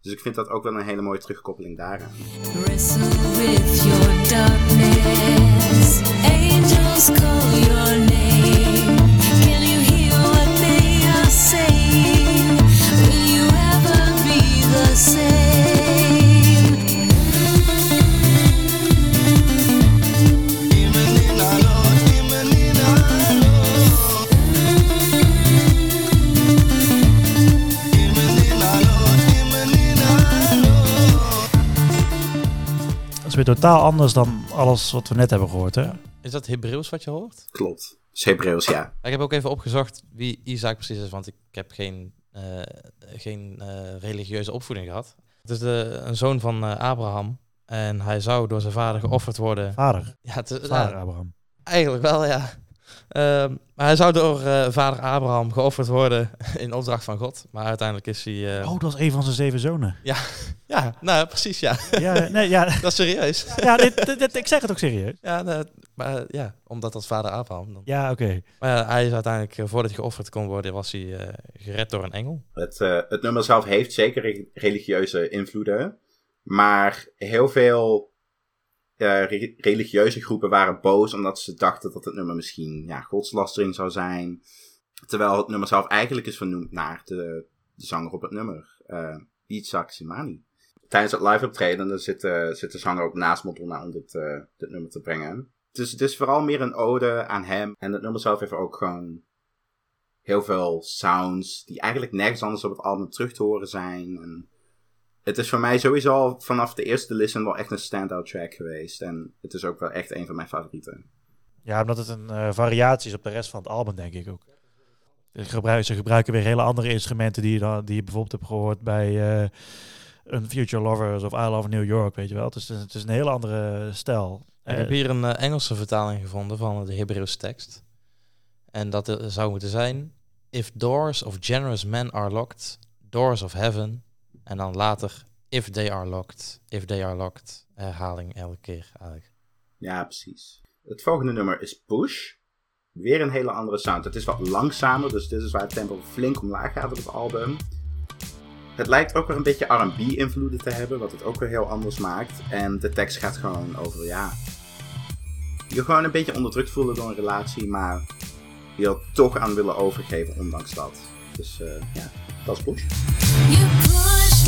Dus ik vind dat ook wel een hele mooie terugkoppeling daaraan. Totaal anders dan alles wat we net hebben gehoord, hè? Is dat Hebreeuws wat je hoort? Klopt. Het is Hebreeuws, ja. Ik heb ook even opgezocht wie Isaac precies is, want ik heb geen, eh, geen eh, religieuze opvoeding gehad. Het is de, een zoon van eh, Abraham en hij zou door zijn vader geofferd worden. Vader. Ja, het, is- Vader ja, Abraham. eigenlijk wel, ja. Ehm, maar hij zou door eh, vader Abraham geofferd worden in opdracht van God. Maar uiteindelijk is hij... eh, Oh, dat was een van zijn zeven zonen. Ja, nou precies, ja. Ja, nee, ja, Dat is serieus. ja dit, dit- dit- ik zeg het ook serieus. Ja, nou, maar eh, ja, omdat dat vader Abraham. Dan. Ja, oké. Maar ja, hij is uiteindelijk, voordat hij geofferd kon worden, was hij eh, gered door een engel. Het, eh, het nummer zelf heeft zeker re- religieuze invloeden. Maar heel veel eh, re- religieuze groepen waren boos omdat ze dachten dat het nummer misschien ja, godslastering zou zijn. Terwijl het nummer zelf eigenlijk is vernoemd naar de, de zanger op het nummer, eh Itzhak Simani. Tijdens het live optreden zit, eh, zit de zanger ook naast Madonna om dit, eh, dit nummer te brengen. Dus het is vooral meer een ode aan hem. En het nummer zelf heeft ook gewoon heel veel sounds die eigenlijk nergens anders op het album terug te horen zijn. En het is voor mij sowieso al vanaf de eerste listen wel echt een standout track geweest. En het is ook wel echt een van mijn favorieten. Ja, omdat het een eh, variatie is op de rest van het album, denk ik ook. Ze gebruiken, ze gebruiken weer hele andere instrumenten die je, dan, die je bijvoorbeeld hebt gehoord bij eh een Future Lovers of I Love New York, weet je wel. Het is, het is een hele andere stijl. Ik Eh, heb hier een eh, Engelse vertaling gevonden van de Hebreeuwse tekst. En dat eh, zou moeten zijn... If doors of generous men are locked, doors of heaven. En dan later, if they are locked, if they are locked. Herhaling elke keer eigenlijk. Ja, precies. Het volgende nummer is Push. Weer een hele andere sound. Het is wat langzamer, dus dit is waar het tempo flink omlaag gaat op het album. Het lijkt ook weer een beetje R&B-invloeden te hebben, wat het ook weer heel anders maakt. En de tekst gaat gewoon over, ja... Je gewoon een beetje onderdrukt voelen door een relatie, maar je er toch aan willen overgeven, ondanks dat. Dus eh, ja, dat is Push.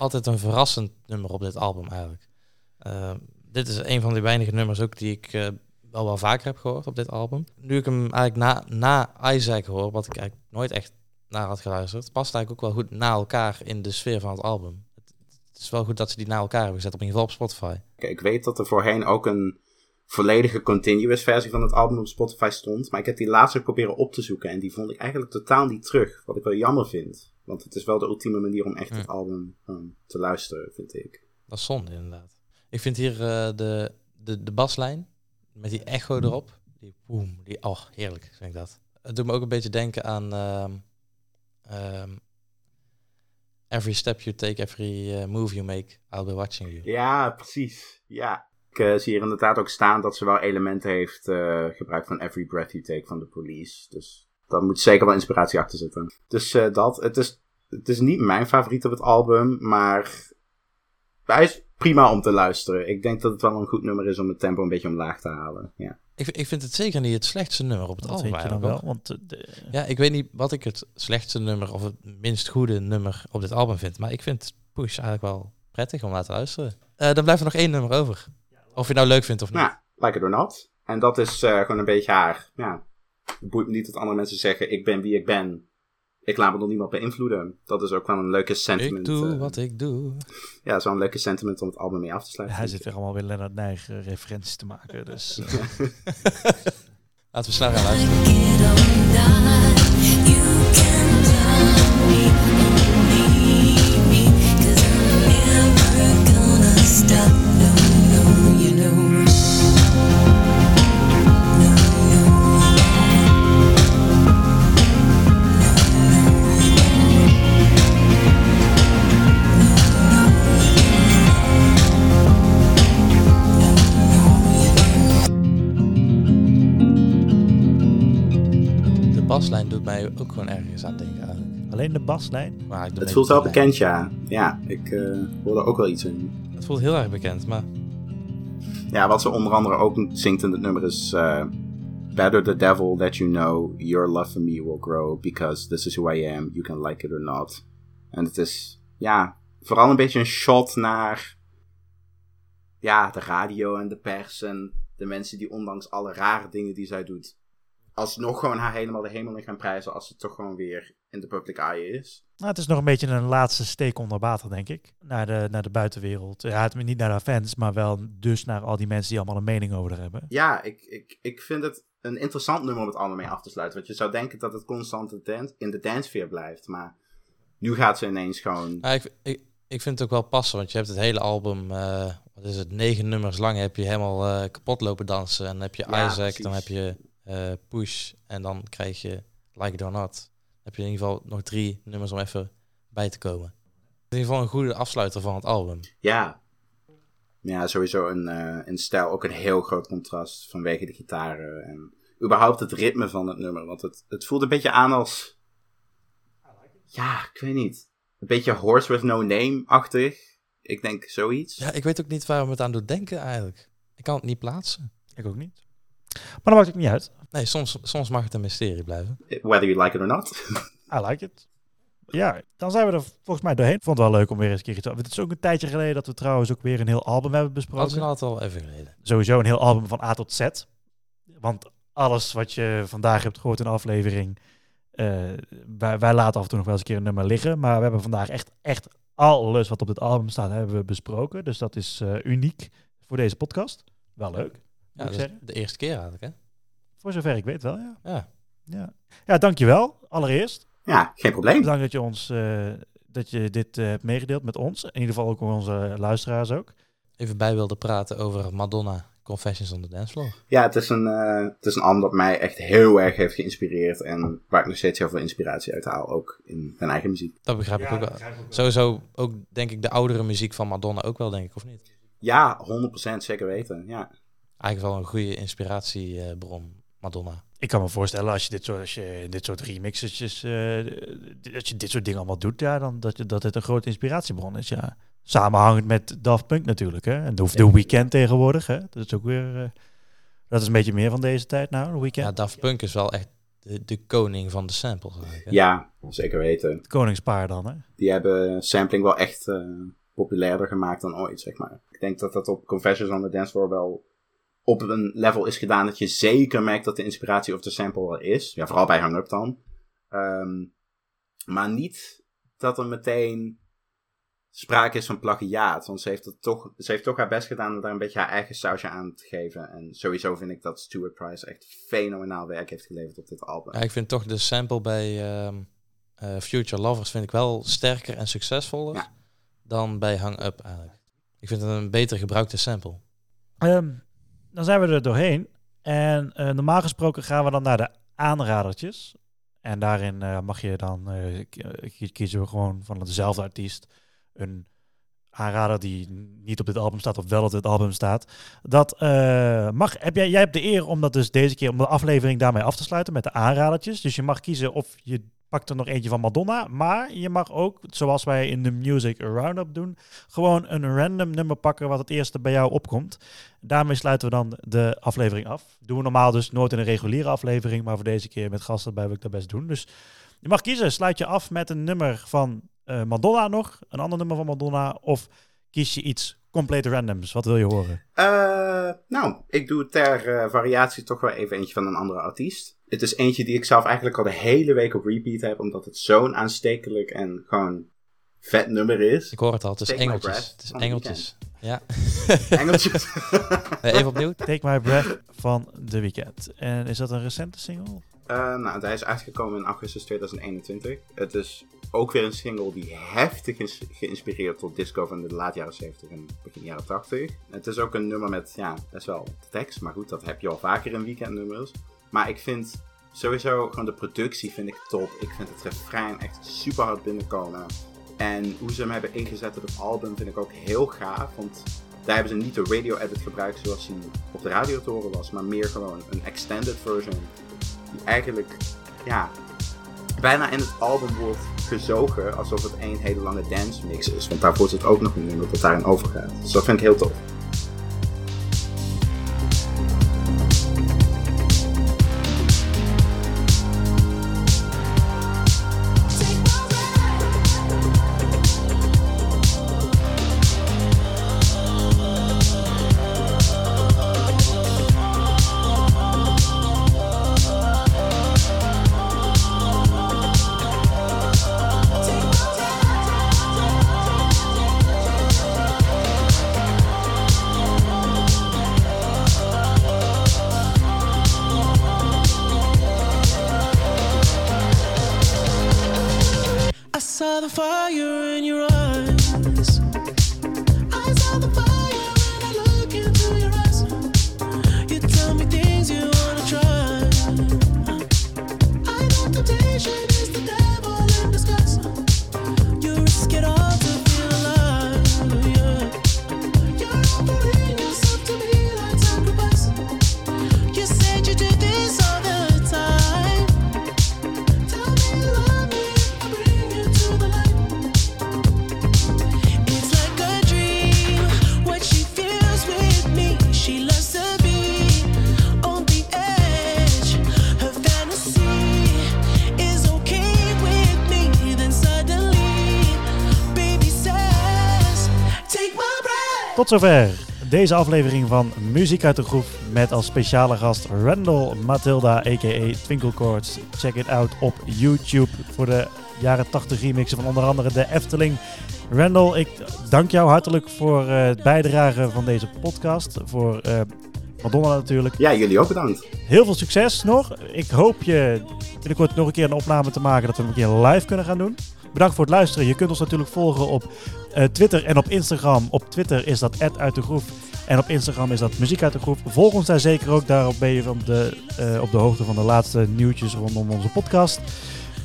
altijd een verrassend nummer op dit album eigenlijk. Eh, dit is een van die weinige nummers ook die ik eh, wel wel vaker heb gehoord op dit album. Nu ik hem eigenlijk na, na Isaac hoor, wat ik eigenlijk nooit echt naar had geluisterd, past eigenlijk ook wel goed na elkaar in de sfeer van het album. Het, is wel goed dat ze die na elkaar hebben gezet, op ieder geval op Spotify. Ik weet dat er voorheen ook een volledige continuous versie van het album op Spotify stond. Maar ik heb die laatst proberen op te zoeken. En die vond ik eigenlijk totaal niet terug. Wat ik wel jammer vind. Want het is wel de ultieme manier om echt het album ehm, te luisteren, vind ik. Dat is zonde inderdaad. Ik vind hier eh, de, de, de baslijn met die echo erop. Die boom, die, oh heerlijk vind ik dat. Het doet me ook een beetje denken aan ehm, ehm, Every step you take, every eh, move you make, I'll be watching you. Ja, precies. Ja. Ik eh, zie hier inderdaad ook staan dat ze wel elementen heeft gebruikt van Every Breath You Take van de police. Dus daar moet zeker wel inspiratie achter zitten. Dus eh, dat. Het is, het is niet mijn favoriet op het album, maar hij is prima om te luisteren. Ik denk dat het wel een goed nummer is om het tempo een beetje omlaag te halen. Ja. Ik, ik vind het zeker niet het slechtste nummer op het dat album vind je dan wel. Want eh, de- Ja, ik weet niet wat ik het slechtste nummer of het minst goede nummer op dit album vind. Maar ik vind Push eigenlijk wel prettig om naar te luisteren. Eh, dan blijft er nog één nummer over. Of je het nou leuk vindt of niet. Nou, like it or not. En dat is eh, gewoon een beetje haar. Ja. Het boeit me niet dat andere mensen zeggen: ik ben wie ik ben. Ik laat me door niemand beïnvloeden. Dat is ook wel een leuke sentiment. ik doe eh, wat ik doe. Ja, zo'n leuke sentiment om het album mee af te sluiten. hij zit weer allemaal weer Leonard Nijg referenties te maken. Dus eh, Laten we snel gaan luisteren. De baslijn. Maar Het voelt wel bekend, ja. Ja, ik eh hoorde ook wel iets in. Het voelt heel erg bekend, maar Ja, wat ze onder andere ook zingt in het nummer is... eh, Better the devil that you know, your love for me will grow, because this is who I am, you can like it or not. En het is, ja, vooral een beetje een shot naar, ja, de radio en de pers en de mensen die ondanks alle rare dingen die zij doet, alsnog gewoon haar helemaal de hemel in gaan prijzen als ze toch gewoon weer in de public eye is. Nou, het is nog een beetje een laatste steek onder water, denk ik. Naar de, naar de buitenwereld. Ja, het, niet naar haar fans, maar wel dus naar al die mensen die allemaal een mening over haar hebben. Ja, ik, ik, ik vind het een interessant nummer om het allemaal mee af te sluiten. Want je zou denken dat het constant de in de dancefeer blijft. Maar nu gaat ze ineens gewoon... Ja, ik, ik, ik vind het ook wel passen, want je hebt het hele album, eh, wat is het, negen nummers lang, heb je helemaal eh, kapot lopen dansen. En dan heb je Ja, Isaac, dan heb je eh, Push en dan krijg je Like It or Not. Heb je in ieder geval nog drie nummers om even bij te komen. In ieder geval een goede afsluiter van het album. Ja. Ja, sowieso een, eh in stijl ook een heel groot contrast vanwege de gitaren. En überhaupt het ritme van het nummer. Want het, het voelt een beetje aan als... Ja, ik weet niet. Een beetje Horse with No Name-achtig. Ik denk zoiets. Ja, ik weet ook niet waar we het aan doen denken eigenlijk. Ik kan het niet plaatsen. Ik ook niet. Maar dat maakt ook niet uit. Nee, soms, soms mag het een mysterie blijven. Whether you like it or not. I like it. Ja, dan zijn we er volgens mij doorheen. Ik vond het wel leuk om weer eens een keer iets te... Het is ook een tijdje geleden dat we trouwens ook weer een heel album hebben Dat is besproken. altijd al even geleden. Sowieso een heel album van A tot Z. Want alles wat je vandaag hebt gehoord in de aflevering... eh, wij, wij laten af en toe nog wel eens een keer een nummer liggen. Maar we hebben vandaag echt, echt alles wat op dit album staat, hebben we besproken. Dus dat is eh, uniek voor deze podcast. Wel leuk, Ja, ik dat is de eerste keer eigenlijk, hè? Voor zover ik weet wel, ja. Ja. Ja, ja dankjewel allereerst. ja, geen probleem. Bedankt dat je, ons, eh, dat je dit eh, hebt meegedeeld met ons. In ieder geval ook met onze luisteraars ook. Even bij wilde praten over Madonna Confessions on the Dance Floor. Ja, het is, een, eh, het is een album dat mij echt heel erg heeft geïnspireerd. En waar ik nog steeds heel veel inspiratie uit haal. Ook in mijn eigen muziek. Dat begrijp ik ook wel. Sowieso ook, denk ik, de oudere muziek van Madonna ook wel, denk ik, of niet? Ja, 100% zeker weten. Ja. Eigenlijk wel een goede inspiratiebron, Madonna. Ik kan me voorstellen als je dit soort, als je dit soort remixes, eh, als je dit soort dingen allemaal doet, ja, dan dat, je, dat het een grote inspiratiebron is, ja. Samenhangend met Daft Punk natuurlijk, hè. En de, de Weekend tegenwoordig, hè. Dat is ook weer, eh, dat is een beetje meer van deze tijd nou, de Weekend. Ja, Daft Punk is wel echt de, de koning van de samples. ja, zeker weten. Het koningspaar dan, hè. Die hebben sampling wel echt eh, populairder gemaakt dan ooit, zeg maar. Ik denk dat dat op Confessions on the Dance Floor wel op een level is gedaan dat je zeker merkt dat de inspiratie of de sample wel is. Ja, vooral bij Hang Up dan. Ehm, maar niet dat er meteen sprake is van plagiaat. Want ze heeft, het toch, ze heeft toch haar best gedaan om daar een beetje haar eigen sausje aan te geven. En sowieso vind ik dat Stuart Price echt fenomenaal werk heeft geleverd op dit album. Ja, ik vind toch de sample bij ehm, eh, Future Lovers vind ik wel sterker en succesvoller Ja. dan bij Hang Up eigenlijk. Ik vind het een beter gebruikte sample. Ehm, dan zijn we er doorheen. En eh, normaal gesproken gaan we dan naar de aanradertjes. En daarin eh, mag je dan eh, kiezen we gewoon van dezelfde artiest een aanrader die niet op dit album staat of wel op dit album staat. Dat mag. Heb jij, jij hebt de eer om dat dus deze keer om de aflevering daarmee af te sluiten met de aanradertjes. Dus je mag kiezen of je pakt er nog eentje van Madonna, maar je mag ook, zoals wij in de Music Roundup doen, gewoon een random nummer pakken wat het eerste bij jou opkomt. Daarmee sluiten we dan de aflevering af. Doen we normaal dus nooit in een reguliere aflevering, maar voor deze keer met gasten erbij wil ik dat best doen. Dus je mag kiezen. Sluit je af met een nummer van eh, Madonna nog, een ander nummer van Madonna, of kies je iets compleet randoms. Wat wil je horen? Eh, nou, ik doe ter eh, variatie toch wel even eentje van een andere artiest. Het is eentje die ik zelf eigenlijk al de hele week op repeat heb, omdat het zo'n aanstekelijk en gewoon vet nummer is. Ik hoor het al, het is Take My engeltjes. Het is engeltjes. Ja. Engeltjes. Nee, even opnieuw. Take My Breath van The Weeknd. En is dat een recente single? Eh, nou, hij is uitgekomen in augustus 2021. Het is ook weer een single die heftig is geïnspireerd tot disco van de laat jaren 70 en begin jaren 80. Het is ook een nummer met, ja, best wel tekst. Maar goed, dat heb je al vaker in weekendnummers. Maar ik vind sowieso gewoon de productie vind ik top. Ik vind het refrein echt super hard binnenkomen. En hoe ze hem hebben ingezet op het album vind ik ook heel gaaf. Want daar hebben ze niet de radio edit gebruikt zoals die op de radio te horen was. Maar meer gewoon een extended version die eigenlijk ja, bijna in het album wordt gezogen alsof het één hele lange dance mix is. Want daar wordt het ook nog niet in dat het daarin overgaat. Dus dat vind ik heel tof. Zover deze aflevering van Muziek uit de Groep met als speciale gast Randall Matilda a.k.a. Twinkle Chords. Check it out op YouTube voor de jaren 80 remixen van onder andere de Efteling. Randall, ik dank jou hartelijk voor eh, het bijdragen van deze podcast. Voor eh, Madonna natuurlijk. Ja, jullie ook bedankt. Heel veel succes nog. Ik hoop je binnenkort nog een keer een opname te maken dat we hem een keer live kunnen gaan doen. Bedankt voor het luisteren. Je kunt ons natuurlijk volgen op eh, Twitter en op Instagram. Op Twitter is dat uit de groep. En op Instagram is dat muziek uit de groep. Volg ons daar zeker ook. Daarop ben je van de, eh, op de hoogte van de laatste nieuwtjes rondom onze podcast.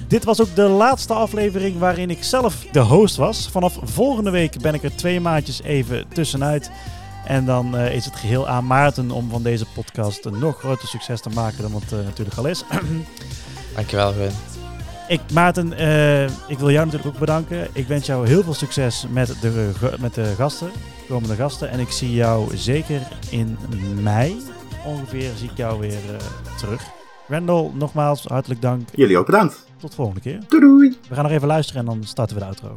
Dit was ook de laatste aflevering waarin ik zelf de host was. Vanaf volgende week ben ik er twee maandjes even tussenuit. En dan eh, is het geheel aan Maarten om van deze podcast een nog groter succes te maken dan wat eh, natuurlijk al is. Dankjewel, Gwen. Ik, Maarten, eh, ik wil jou natuurlijk ook bedanken. Ik wens jou heel veel succes met de, met de gasten, komende gasten. En ik zie jou zeker in mei ongeveer zie ik jou weer eh, terug. Randall, nogmaals hartelijk dank. Jullie ook bedankt. Tot de volgende keer. Doei doei. We gaan nog even luisteren en dan starten we de outro.